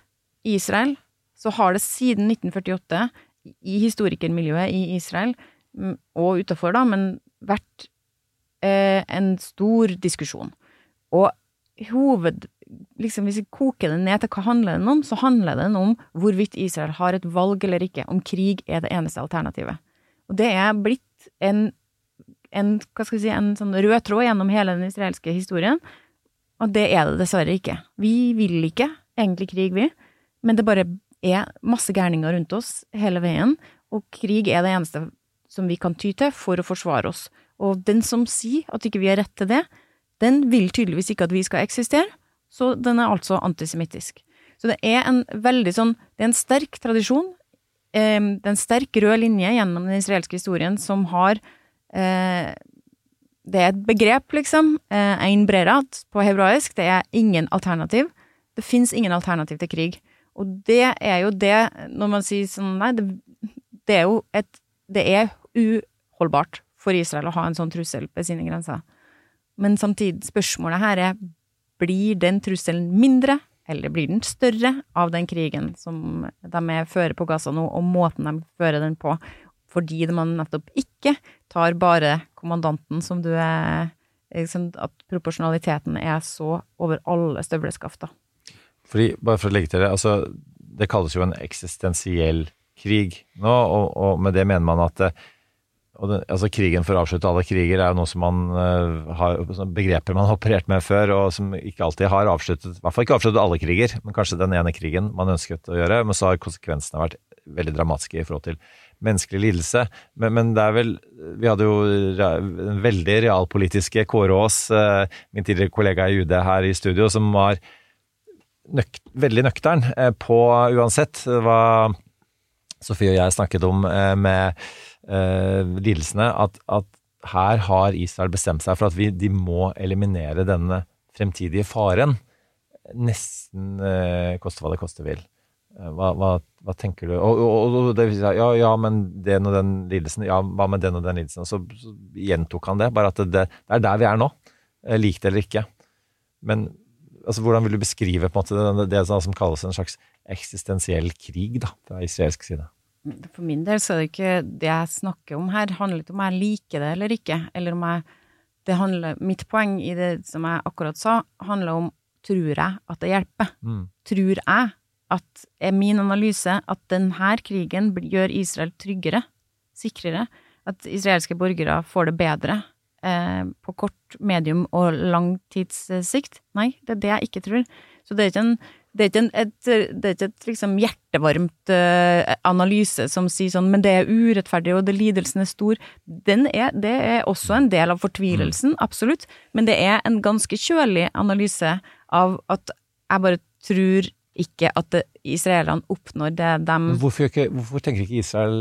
Israel så har det siden 1948, i historikermiljøet i Israel, mm, og utafor da, men vært eh, en stor diskusjon. Og hoved liksom Hvis vi koker det ned til hva handler den om, så handler den om hvorvidt Israel har et valg eller ikke, om krig er det eneste alternativet. Og det er blitt en, en hva skal vi si, en sånn rød tråd gjennom hele den israelske historien, og det er det dessverre ikke. Vi vil ikke egentlig krig, vi, men det bare er masse gærninger rundt oss hele veien, og krig er det eneste som vi kan ty til for å forsvare oss. Og den som sier at ikke vi har rett til det, den vil tydeligvis ikke at vi skal eksistere, så den er altså antisemittisk. Så det er en veldig sånn Det er en sterk tradisjon, det er en sterk rød linje gjennom den israelske historien som har eh, det er et begrep, liksom. Eh, ein brerat på hebraisk. Det er ingen alternativ. Det fins ingen alternativ til krig. Og det er jo det, når man sier sånn Nei, det, det er jo et Det er uholdbart for Israel å ha en sånn trussel ved sine grenser. Men samtidig, spørsmålet her er blir den trusselen mindre, eller blir den større, av den krigen som de er fører på Gaza nå, og måten de fører den på? Fordi man nettopp ikke tar bare kommandanten som du er liksom, At proporsjonaliteten er så over alle støvleskaft, da. Fordi, bare for å legge til det, altså, det kalles jo en eksistensiell krig nå, og, og med det mener man at og det, altså Krigen for å avslutte alle kriger er jo noe som man uh, har begreper man har operert med før, og som ikke alltid har avsluttet I hvert fall ikke avsluttet alle kriger, men kanskje den ene krigen man ønsket å gjøre. Men så har konsekvensene vært veldig dramatiske i forhold til menneskelig lidelse. Men, men det er vel Vi hadde jo den veldig realpolitiske Kåre Aas, uh, min tidligere kollega i UD her i studio, som var nøk veldig nøktern uh, på uansett hva Sofie og jeg snakket om med eh, lidelsene, at, at, her har Israel bestemt seg for at vi, de må eliminere denne fremtidige faren. Nesten eh, koste hva det koste vil. Hva, hva, hva tenker du? Og, og, og det, ja, ja, men den og den lidelsen. Ja, hva med den og den lidelsen? Og så, så gjentok han det. Bare at det, det, er der vi er nå. Lik det eller ikke. Men altså, hvordan vil du beskrive måte det, det som kalles en slags eksistensiell krig da, fra israelsk side? For min del så er det ikke det jeg snakker om her, handler ikke om jeg liker det eller ikke, eller om jeg det handler, Mitt poeng i det som jeg akkurat sa, handler om tror jeg at det hjelper? Mm. Tror jeg at er min analyse at denne krigen gjør Israel tryggere, sikrere? At israelske borgere får det bedre eh, på kort, medium og langtidssikt. Nei, det er det jeg ikke tror. Så det er ikke en det er ikke, en, et, det er ikke et liksom hjertevarmt uh, analyse som sier sånn, men det er urettferdig, og det, lidelsen er stor. Er, det er også en del av fortvilelsen, mm. absolutt, men det er en ganske kjølig analyse av at jeg bare tror ikke at israelerne oppnår det de hvorfor, ikke, hvorfor, tenker ikke Israel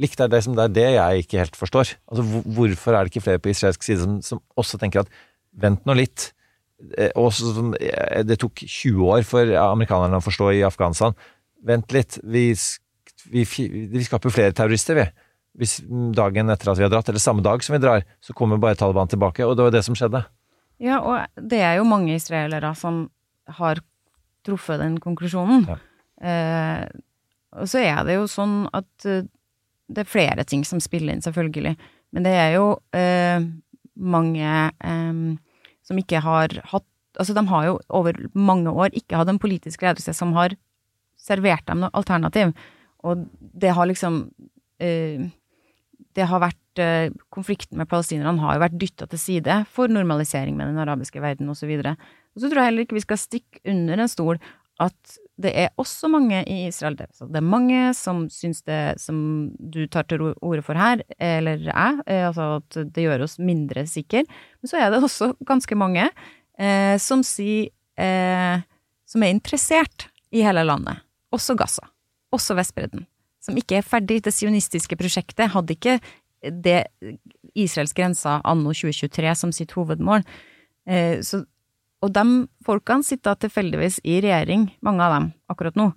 likt? Er det, som, det er det jeg ikke helt forstår. Altså, hvorfor er det ikke flere på israelsk side som, som også tenker at vent nå litt Eh, og eh, det tok 20 år for amerikanerne å forstå i Afghanistan. Vent litt, vi, vi, vi skaper flere terrorister, vi. Hvis dagen etter at vi har dratt, eller samme dag som vi drar, så kommer bare Taliban tilbake. Og det var det som skjedde. Ja, og det er jo mange israelere som har truffet den konklusjonen. Ja. Eh, og så er det jo sånn at uh, det er flere ting som spiller inn, selvfølgelig. Men det er jo eh, mange eh, som ikke har hatt Altså, de har jo over mange år ikke hatt en politisk ledelse som har servert dem noe alternativ. Og det har liksom eh, Det har vært eh, Konflikten med palestinerne har jo vært dytta til side for normalisering med den arabiske verden, osv. Og, så og så tror jeg heller ikke vi skal stikke under en stol at det er også mange i Israel Det er mange som syns det som du tar til orde for her, eller jeg, eh, altså at det gjør oss mindre sikre. Men så er det også ganske mange eh, som sier eh, Som er interessert i hele landet. Også Gaza. Også Vestbredden. Som ikke er ferdig. Det sionistiske prosjektet hadde ikke det Israels grenser anno 2023 som sitt hovedmål. Eh, så og de folkene sitter tilfeldigvis i regjering, mange av dem, akkurat nå.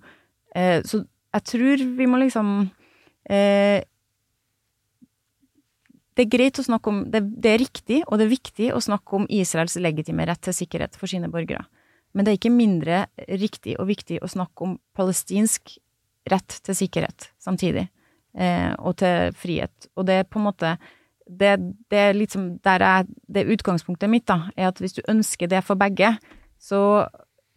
Eh, så jeg tror vi må liksom eh, Det er greit å snakke om det, det, er riktig og det er viktig å snakke om Israels legitime rett til sikkerhet for sine borgere. Men det er ikke mindre riktig og viktig å snakke om palestinsk rett til sikkerhet samtidig. Eh, og til frihet. Og det er på en måte det, det, liksom er, det utgangspunktet mitt, da, er at hvis du ønsker det for begge, så,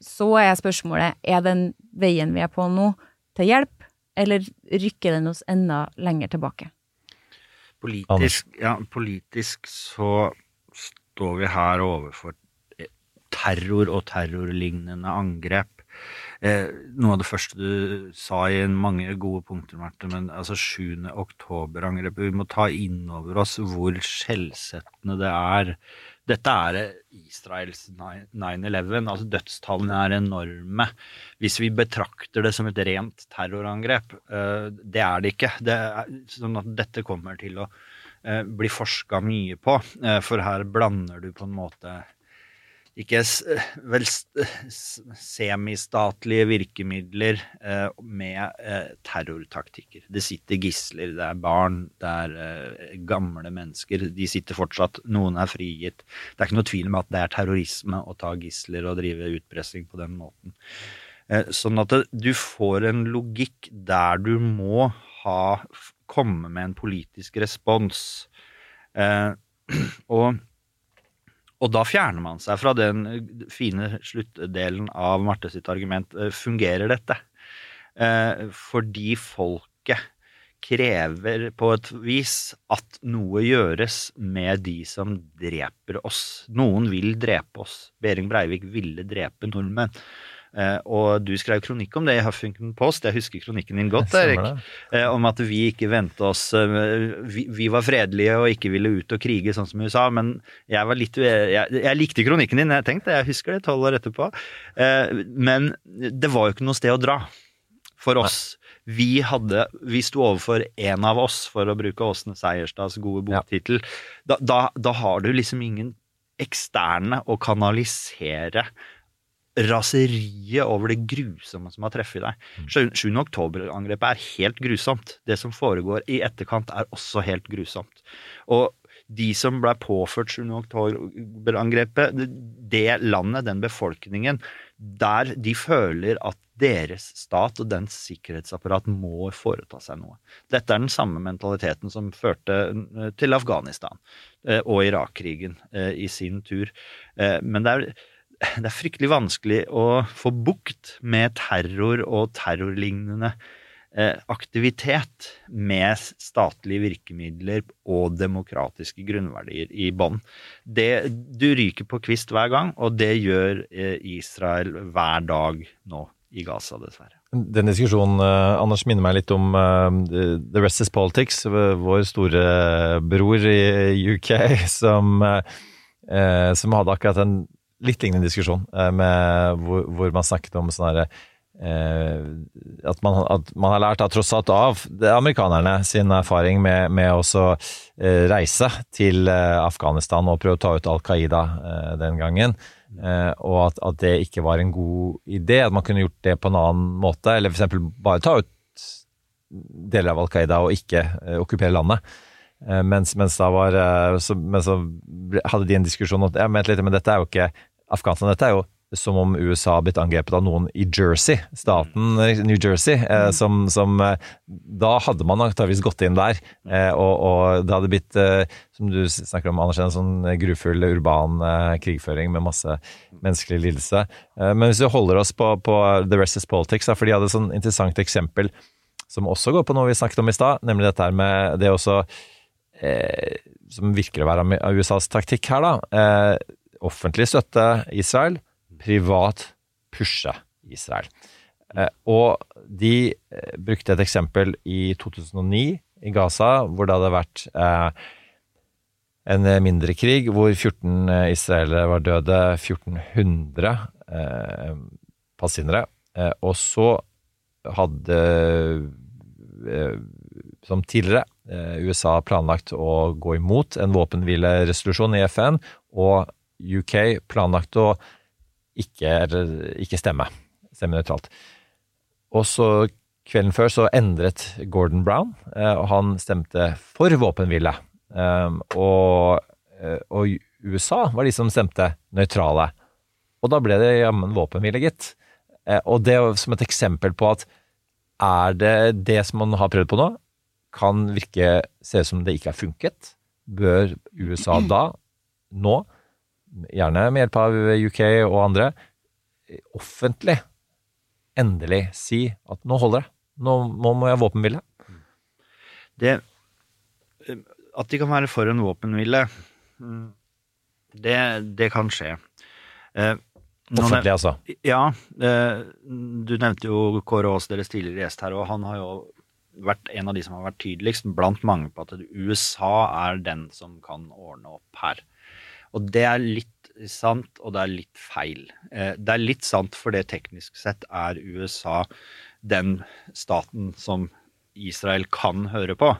så er spørsmålet er den veien vi er på nå, til hjelp, eller rykker den oss enda lenger tilbake? Politisk, ja, politisk så står vi her overfor terror og terrorlignende angrep eh, noe av det første du sa i mange gode punkter, Marte, men altså 7. oktober-angrepet Vi må ta inn over oss hvor skjellsettende det er. Dette er Israels 9-11. altså Dødstallene er enorme. Hvis vi betrakter det som et rent terrorangrep, eh, det er det ikke. Det er, sånn at dette kommer til å eh, blir forska mye på. Eh, for her blander du på en måte ikke s- vel s- semistatlige virkemidler eh, med eh, terrortaktikker. Det sitter gisler, det er barn, det er eh, gamle mennesker. De sitter fortsatt, noen er frigitt. Det er ikke noe tvil om at det er terrorisme å ta gisler og drive utpressing på den måten. Eh, Sånn at det, du får en logikk der du må ha, komme med en politisk respons. Eh, og, og da fjerner man seg fra den eh, fine sluttdelen av Marte sitt argument. Eh, Fungerer dette? Eh, fordi folket krever på et vis at noe gjøres med de som dreper oss. Noen vil drepe oss. Behring Breivik ville drepe nordmenn. Eh, og du skrev kronikk om det i Huffington Post, jeg husker kronikken din godt, Erik. Eh, om at vi ikke vendte oss eh, vi, vi var fredelige og ikke ville ut og krige sånn som USA, men jeg var litt jeg, jeg likte kronikken din, jeg tenkte, jeg husker det tolv år etterpå. Eh, men det var jo ikke noe sted å dra for oss. Vi, hadde, vi sto overfor en av oss, for å bruke Åsne Seierstads gode boktittel. Da, da, da har du liksom ingen eksterne å kanalisere raseriet over det grusomme som har treffet deg. 7. oktober-angrepet er helt grusomt. Det som foregår i etterkant, er også helt grusomt. Og de som ble påført 7. oktober-angrepet, det landet, den befolkningen, der de føler at deres stat og dens sikkerhetsapparat må foreta seg noe. Dette er den samme mentaliteten som førte eh, til Afghanistan eh, og Irak-krigen eh, i sin tur. Men det er det er fryktelig vanskelig å få bukt med terror og terrorlignende eh, aktivitet med statlige virkemidler og demokratiske grunnverdier i bånn. Du ryker på kvist hver gang, og det gjør eh, Israel hver dag nå i Gaza, dessverre. Den diskusjonen, eh, Anders, minner meg litt om The Rest is Politics, vår store bror i UK, som, som hadde akkurat en litt lignende diskusjon, eh, med, hvor, hvor man snakket om sånn herre eh, at, at man har lært da, tross alt av amerikanerne sin erfaring med, med å eh, reise til eh, Afghanistan og prøve å ta ut Al Qaida eh, den gangen. Eh, og at, at det ikke var en god idé, at man kunne gjort det på en annen måte. Eller f.eks. bare ta ut deler av Al Qaida og ikke okkupere landet. Mens, mens, da var, så, mens så hadde de en diskusjon om ja, men dette er jo ikke Afghanistan, dette er jo som om USA har blitt angrepet av noen i Jersey, staten eh, New Jersey. Eh, som, som, eh, da hadde man antageligvis gått inn der, eh, og, og det hadde blitt, eh, som du snakker om, Anders, en sånn grufull urban eh, krigføring med masse menneskelig lidelse. Eh, men hvis vi holder oss på, på The Rest is Politics, da, for de hadde et sånn interessant eksempel som også går på noe vi snakket om i stad, nemlig dette her med det også eh, Som virker å være av USAs taktikk her, da. Offentlig støtte Israel, privat pushe Israel. Eh, og de eh, brukte et eksempel i 2009 i Gaza, hvor det hadde vært eh, en mindre krig hvor 14 israelere var døde, 1400 eh, palestinere. Og så hadde, som tidligere, USA planlagt å gå imot en våpenhvileresolusjon i FN, og UK planlagt å ikke, ikke stemme. Stemme nøytralt. Og så kvelden før så endret Gordon Brown, eh, og han stemte for våpenhvile. Um, og, eh, og USA var de som stemte nøytrale. Og da ble det jammen våpenhvile, gitt. Eh, og det som et eksempel på at er det det som man har prøvd på nå, kan virke se ut som det ikke har funket, bør USA da, nå, gjerne med hjelp av UK og andre, offentlig endelig si at nå holder det. Nå, nå må jeg våpenhvile. Det, at de kan være for en våpenhvile, det, det kan skje. Eh, Offentlig, altså. Ja. Eh, du nevnte jo Kåre Aas, deres tidligere gjest her, og han har jo vært en av de som har vært tydeligst blant mange på at USA er den som kan ordne opp her. Og det er litt sant, og det er litt feil. Eh, det er litt sant fordi teknisk sett er USA den staten som Israel kan høre på.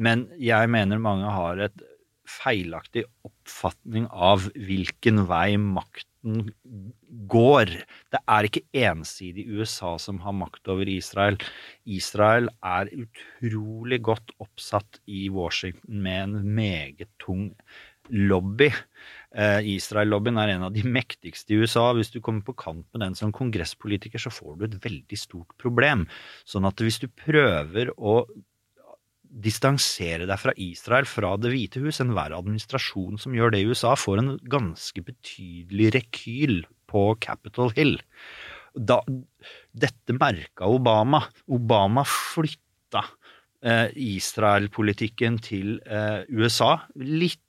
Men jeg mener mange har et feilaktig oppfatning av hvilken vei makten går. Det er ikke ensidig USA som har makt over Israel. Israel er utrolig godt oppsatt i Washington med en meget tung lobby. Eh, Israel-lobbyen er en av de mektigste i USA. Hvis du kommer på kant med den som kongresspolitiker, så får du et veldig stort problem. Sånn at hvis du prøver å distansere deg fra Israel, fra Det hvite hus, enhver administrasjon som gjør det i USA, får en ganske betydelig rekyl på Capitol Hill. Da, dette merka Obama. Obama flytta eh, Israel-politikken til eh, USA litt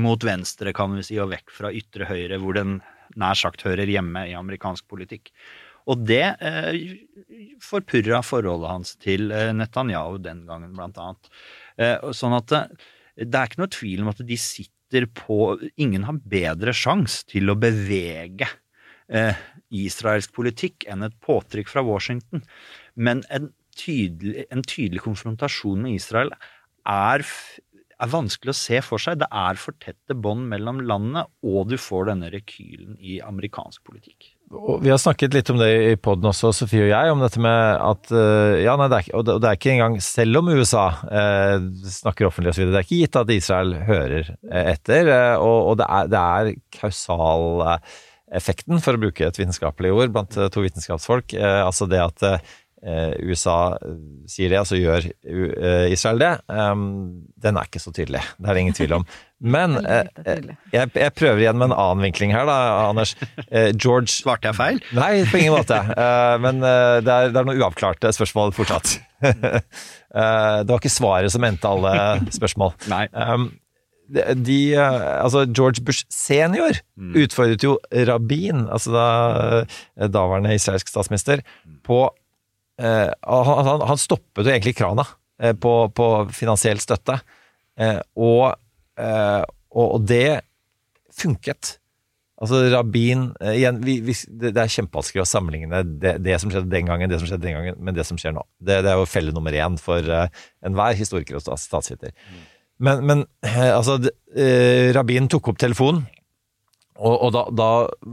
mot venstre, kan vi si, og vekk fra ytre høyre, hvor den nær sagt hører hjemme i amerikansk politikk. Og det eh, forpurra forholdet hans til eh, Netanyahu den gangen, blant annet. Eh, sånn at det, det er ikke noe tvil om at de sitter på Ingen har bedre sjanse til å bevege eh, israelsk politikk enn et påtrykk fra Washington. Men en tydelig, en tydelig konfrontasjon med Israel er, er vanskelig å se for seg. Det er for tette bånd mellom landene, og du får denne rekylen i amerikansk politikk. Og vi har snakket litt om det i poden også, Sofie og jeg, om dette med at eh, ja, nei, det er, og det, er ikke engang, selv om USA eh, snakker offentlig osv., det er ikke gitt at Israel hører eh, etter. Eh, og, og det er, det er kausaleffekten, for å bruke et vitenskapelig ord, blant to vitenskapsfolk. Eh, altså det at USA sier det, og så gjør eh, Israel det. eh, den er ikke så tydelig. Det er det ingen tvil om. Men eh, jeg, jeg prøver igjen med en annen vinkling her, da, Anders. Eh, George Svarte jeg feil? Nei, på ingen måte. Eh, men eh, det, er, det er noen uavklarte spørsmål fortsatt. Eh, det var ikke svaret som endte alle spørsmål. Nei. de, de, eh, altså George Bush senior utfordret jo Rabin, altså da eh, daværende israelsk statsminister, på eh, han, han, han stoppet jo egentlig krana eh, på, på finansiell støtte, eh, og, eh, og, det funket. Altså Rabin eh, igjen, vi, vi, det, er kjempevanskelig å sammenligne det, det som skjedde den gangen, det som skjedde den gangen, med det som skjer nå. Det, det er jo felle nummer én for eh, enhver historiker og statsviter. Mm. Men, men altså Rabin tok opp telefonen, og, og da, da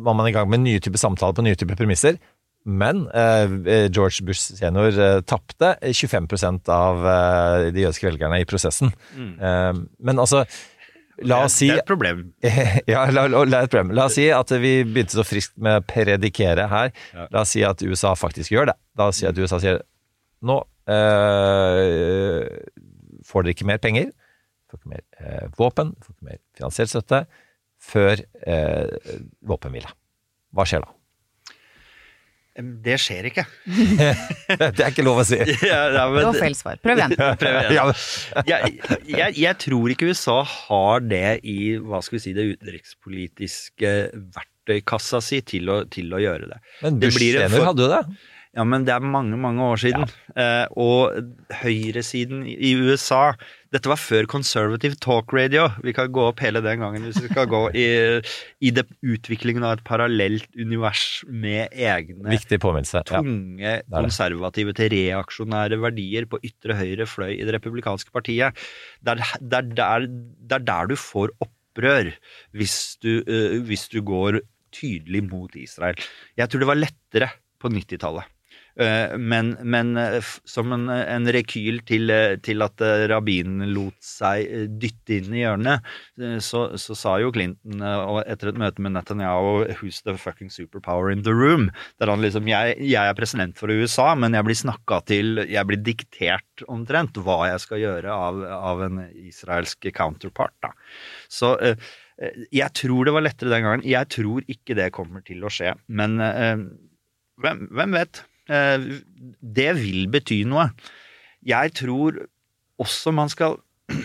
var man i gang med nye typer samtaler på nye typer premisser. Men eh, George Bush senior eh, tapte 25% av eh, de jødiske velgerne i prosessen. Mm. Eh, men altså La oss si Det er et problem. ja, la, la, la, et problem. la oss si at vi begynte så friskt med å predikere her. La oss si at USA faktisk gjør det. La oss si at USA sier nå eh, får dere ikke mer penger, får ikke mer eh, våpen, får ikke mer finansiell støtte før eh, våpenhvile. Hva skjer da? Det skjer ikke. det er ikke lov å si. Ja, ja, men- Det var feil svar. Prøv igjen. Prøv igjen. Jeg, jeg, jeg tror ikke USA har det i hva skal vi si, det utenrikspolitiske verktøykassa si til å, til å gjøre det. Men Det Bush blir et senior for- hadde jo det. Ja, men det er mange, mange år siden. Eh, og høyresiden i USA Dette var før Conservative Talk Radio. Vi kan gå opp hele den gangen hvis vi skal gå i, i det, utviklingen av et parallelt univers med egne tunge. Ja. er konservative til reaksjonære verdier på ytre høyre fløy i det republikanske partiet. Det der, er der du får opprør hvis du, uh, hvis du går tydelig mot Israel. Jeg tror det var lettere på 90-tallet. Eh, men, men eh, som en, en rekyl til, eh, til at rabbinen lot seg dytte inn i hjørnet, så, så sa jo Clinton etter et møte med Netanyahu 'Who's the fucking superpower in the room?' Der han liksom jeg, 'Jeg er president for USA, men jeg blir snakka til Jeg blir diktert omtrent hva jeg skal gjøre av, av en israelsk counterpart', da. Så jeg tror det var lettere den gangen. Jeg tror ikke det kommer til å skje. Men hvem, hvem vet? Eh, det vil bety noe. Jeg tror også man skal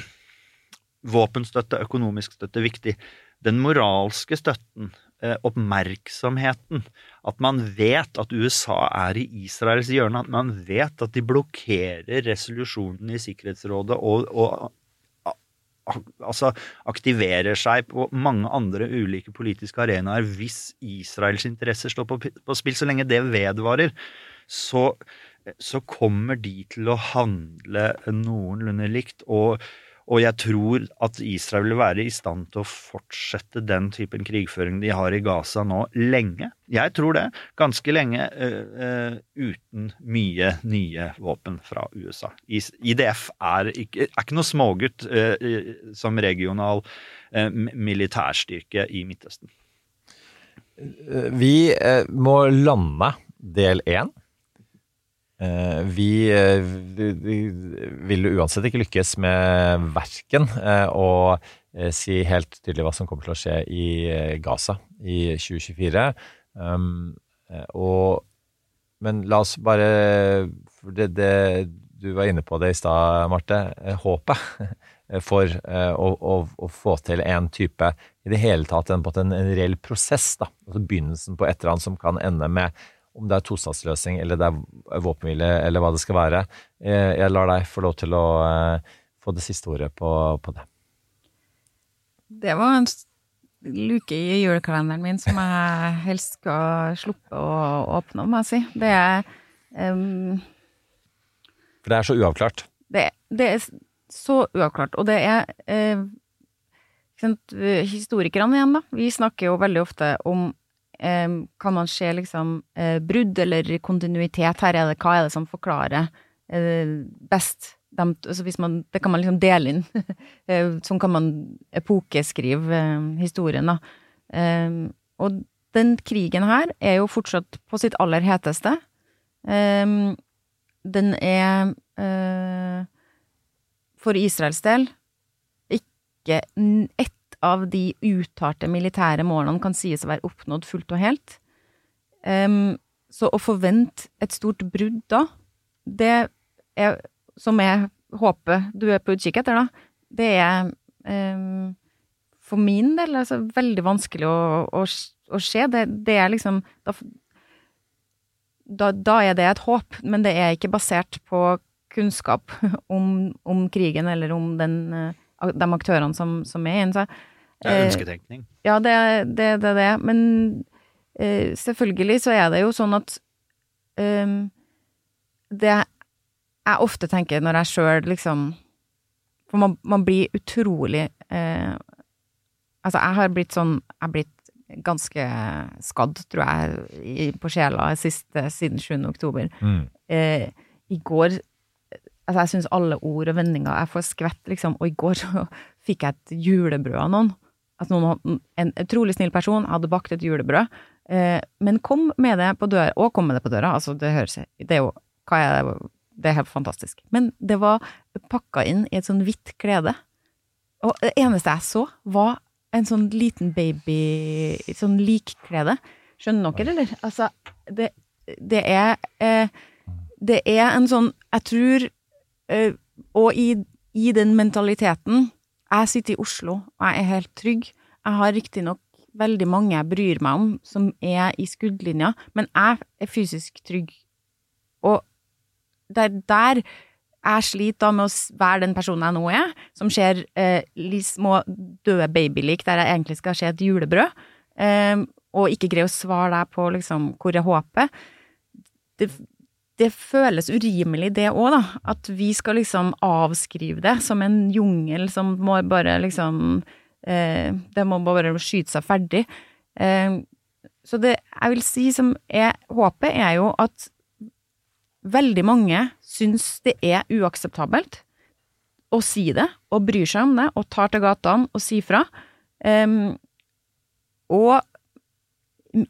Våpenstøtte, økonomisk støtte, viktig. Den moralske støtten, eh, oppmerksomheten, at man vet at USA er i Israels hjørne, at man vet at de blokkerer resolusjonen i Sikkerhetsrådet og, og altså aktiverer seg på mange andre ulike politiske arenaer hvis Israels interesser står på, på spill. Så lenge det vedvarer, så så kommer de til å handle noenlunde likt. Og, og jeg tror at Israel vil være i stand til å fortsette den typen krigføring de har i Gaza nå, lenge. Jeg tror det. Ganske lenge uh, uh, uten mye nye våpen fra USA. IDF er ikke, er ikke noe smågutt uh, som regional militærstyrke i Midtøsten. Vi må lande del én. Eh, vi, eh, vi, vi vil uansett ikke lykkes med verken eh, å si helt tydelig hva som kommer til å skje i Gaza i 2024. Um, og, men la oss bare det, det, Du var inne på det i stad, Marte. Håpet for å, å, å få til en type i det hele tatt en, en reell prosess. da, altså Begynnelsen på et eller annet som kan ende med om det er tostatsløsning eller det er våpenhvile eller hva det skal være. Eh, Jeg lar deg få lov til å eh, få det siste ordet på, på det. Det var en luke i julekalenderen min som jeg helst skal sluppe å åpne, må jeg si. Det er um, For det er så uavklart. det, det er så uavklart, og det er eh, Historikerne igjen, da. Vi snakker jo veldig ofte om Kan man se liksom eh, brudd eller kontinuitet? Her er hva er det som forklarer eh, best? Dem, altså hvis man, det kan man liksom dele inn. Eh, sånn kan man epokeskrive historien, da. Og den krigen her er jo fortsatt på sitt aller heteste. Den er for Israels del ikke ett av de uttalte militære målene kan sies å være oppnådd fullt og helt. Um, så å forvente et stort brudd da, det er, som jeg håper du er på utkikk etter, da, det er um, for min del altså, veldig vanskelig å, å, å se. Det, det er liksom da, da, da er det et håp, men det er ikke basert på kunnskap om, om krigen eller om den, eh, de aktørene som, som er inne. Det er eh. Ja, det er det, det, det. Men eh, selvfølgelig så er det jo sånn at eh, Det jeg ofte tenker når jeg sjøl liksom For man, man blir utrolig eh, Altså, jeg har blitt sånn Jeg har blitt ganske skadd, tror jeg, i, på sjela sist, siden 7. oktober. Mm. Eh, I går Altså, jeg syns alle ord og vendinger Jeg får skvett, liksom. Og i går så fikk jeg et julebrød av noen. At noen, hadde- en utrolig snill person hadde bakt et julebrød, eh, men kom med det på døra, og kom med det på døra. Altså, det høres Det er jo Hva er det? Det er helt fantastisk. Men det var pakka inn i et sånn hvitt klede. Og det eneste jeg så, var en sånn liten baby Sånn likklede. Skjønner dere, eller? Altså, det, det er eh, Det er en sånn Jeg tror Og i, i den mentaliteten Jeg sitter i Oslo, og jeg er helt trygg. Jeg har riktignok veldig mange jeg bryr meg om, som er i skuddlinja, men jeg er fysisk trygg. Og det er der jeg sliter da med å være den personen jeg nå er, som ser eh, litt små døde babylik der jeg egentlig skal se et julebrød, eh, og ikke greier å svare deg på liksom hvor jeg håper. Det, det føles urimelig det òg, da. At vi skal liksom avskrive det som en jungel som må bare liksom eh, Det må bare skyte seg ferdig. Eh, så det jeg vil si som er håpet, er jo at veldig mange syns det er uakseptabelt å si det, og bryr seg om det, og tar til gatene og sier fra. Eh, og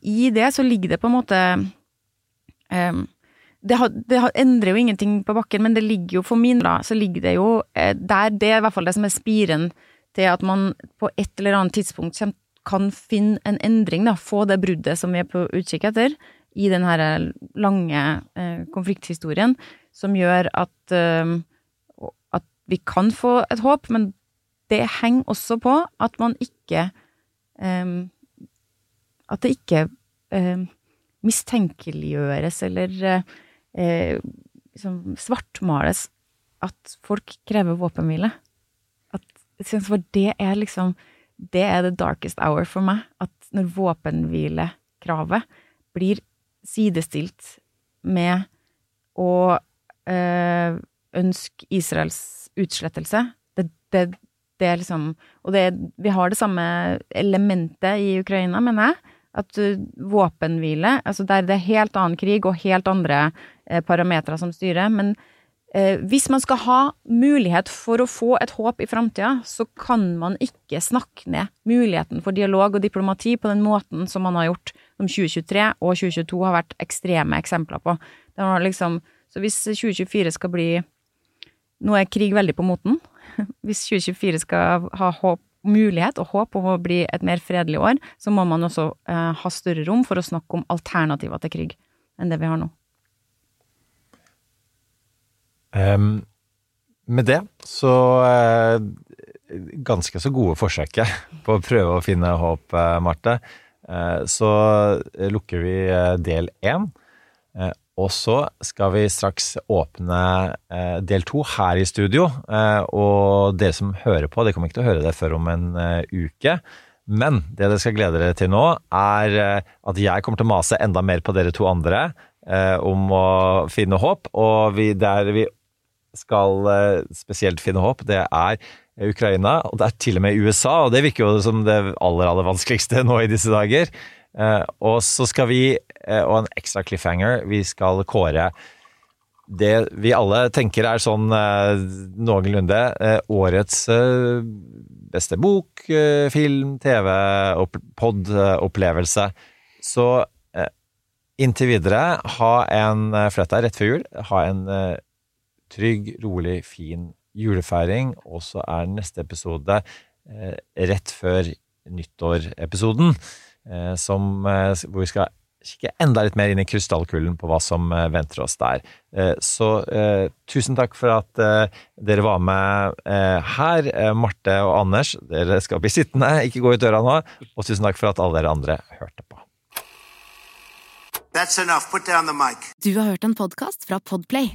i det så ligger det på en måte det, har, det har, endrer jo ingenting på bakken, men det ligger jo for min da, så ligger det jo eh, der, det er i hvert fall det som er spiren til at man på et eller annet tidspunkt kan finne en endring, da, få det bruddet som vi er på utkikk etter, i den her lange eh, konflikthistorien, som gjør at, eh, at vi kan få et håp, men det henger også på at man ikke eh, At det ikke eh, mistenkeliggjøres eller eh, eh, liksom svartmales at folk krever våpenhvile. At, for det er liksom Det er the darkest hour for meg. At når våpenhvilekravet blir sidestilt med å eh, ønske Israels utslettelse. Det, det, det er liksom Og det, vi har det samme elementet i Ukraina, mener jeg. At uh, våpenhvile Altså der det er helt annen krig og helt andre eh, parametere som styrer. Men eh, hvis man skal ha mulighet for å få et håp i framtida, så kan man ikke snakke ned muligheten for dialog og diplomati på den måten som man har gjort, som 2023 og 2022 har vært ekstreme eksempler på. Det var liksom, så hvis 2024 skal bli Nå er krig veldig på moten. Hvis 2024 skal ha håp, mulighet og håp om å bli et mer fredelig år, så må man også eh, ha større rom for å snakke om alternativer til krig enn det vi har nå. Ehm, med det så uh, Ganske så gode forsøket på å prøve å finne håp, eh, Marte. Uh, så lukker vi del én. Og så skal vi straks åpne del to her i studio. Og dere som hører på, dere kommer ikke til å høre det før om en uke. Men det dere skal glede dere til nå, er at jeg kommer til å mase enda mer på dere to andre om å finne håp. Og vi, der vi skal eh, spesielt finne håp, det er Ukraina, og det er til og med USA. Og det virker jo som det aller, aller vanskeligste nå i disse dager. Eh, og så skal vi, eh, og en ekstra cliffhanger, vi skal kåre det vi alle tenker er sånn noenlunde årets beste bok, film, TV, opp, pod-opplevelse. Så inntil videre, ha en for dette rett før jul, ha en trygg, rolig, fin julefeiring. Og så er neste episode eh, rett før nyttår-episoden, eh, eh, hvor vi skal kikke enda litt mer inn i krystallkulen på hva som venter oss der. Så tusen takk for at dere var med her, Marte og Anders. Dere skal bli sittende, ikke gå ut døra nå. Og tusen takk for at alle dere andre hørte på. That's enough. Put down the mic. Du har hørt en podkast fra Podplay.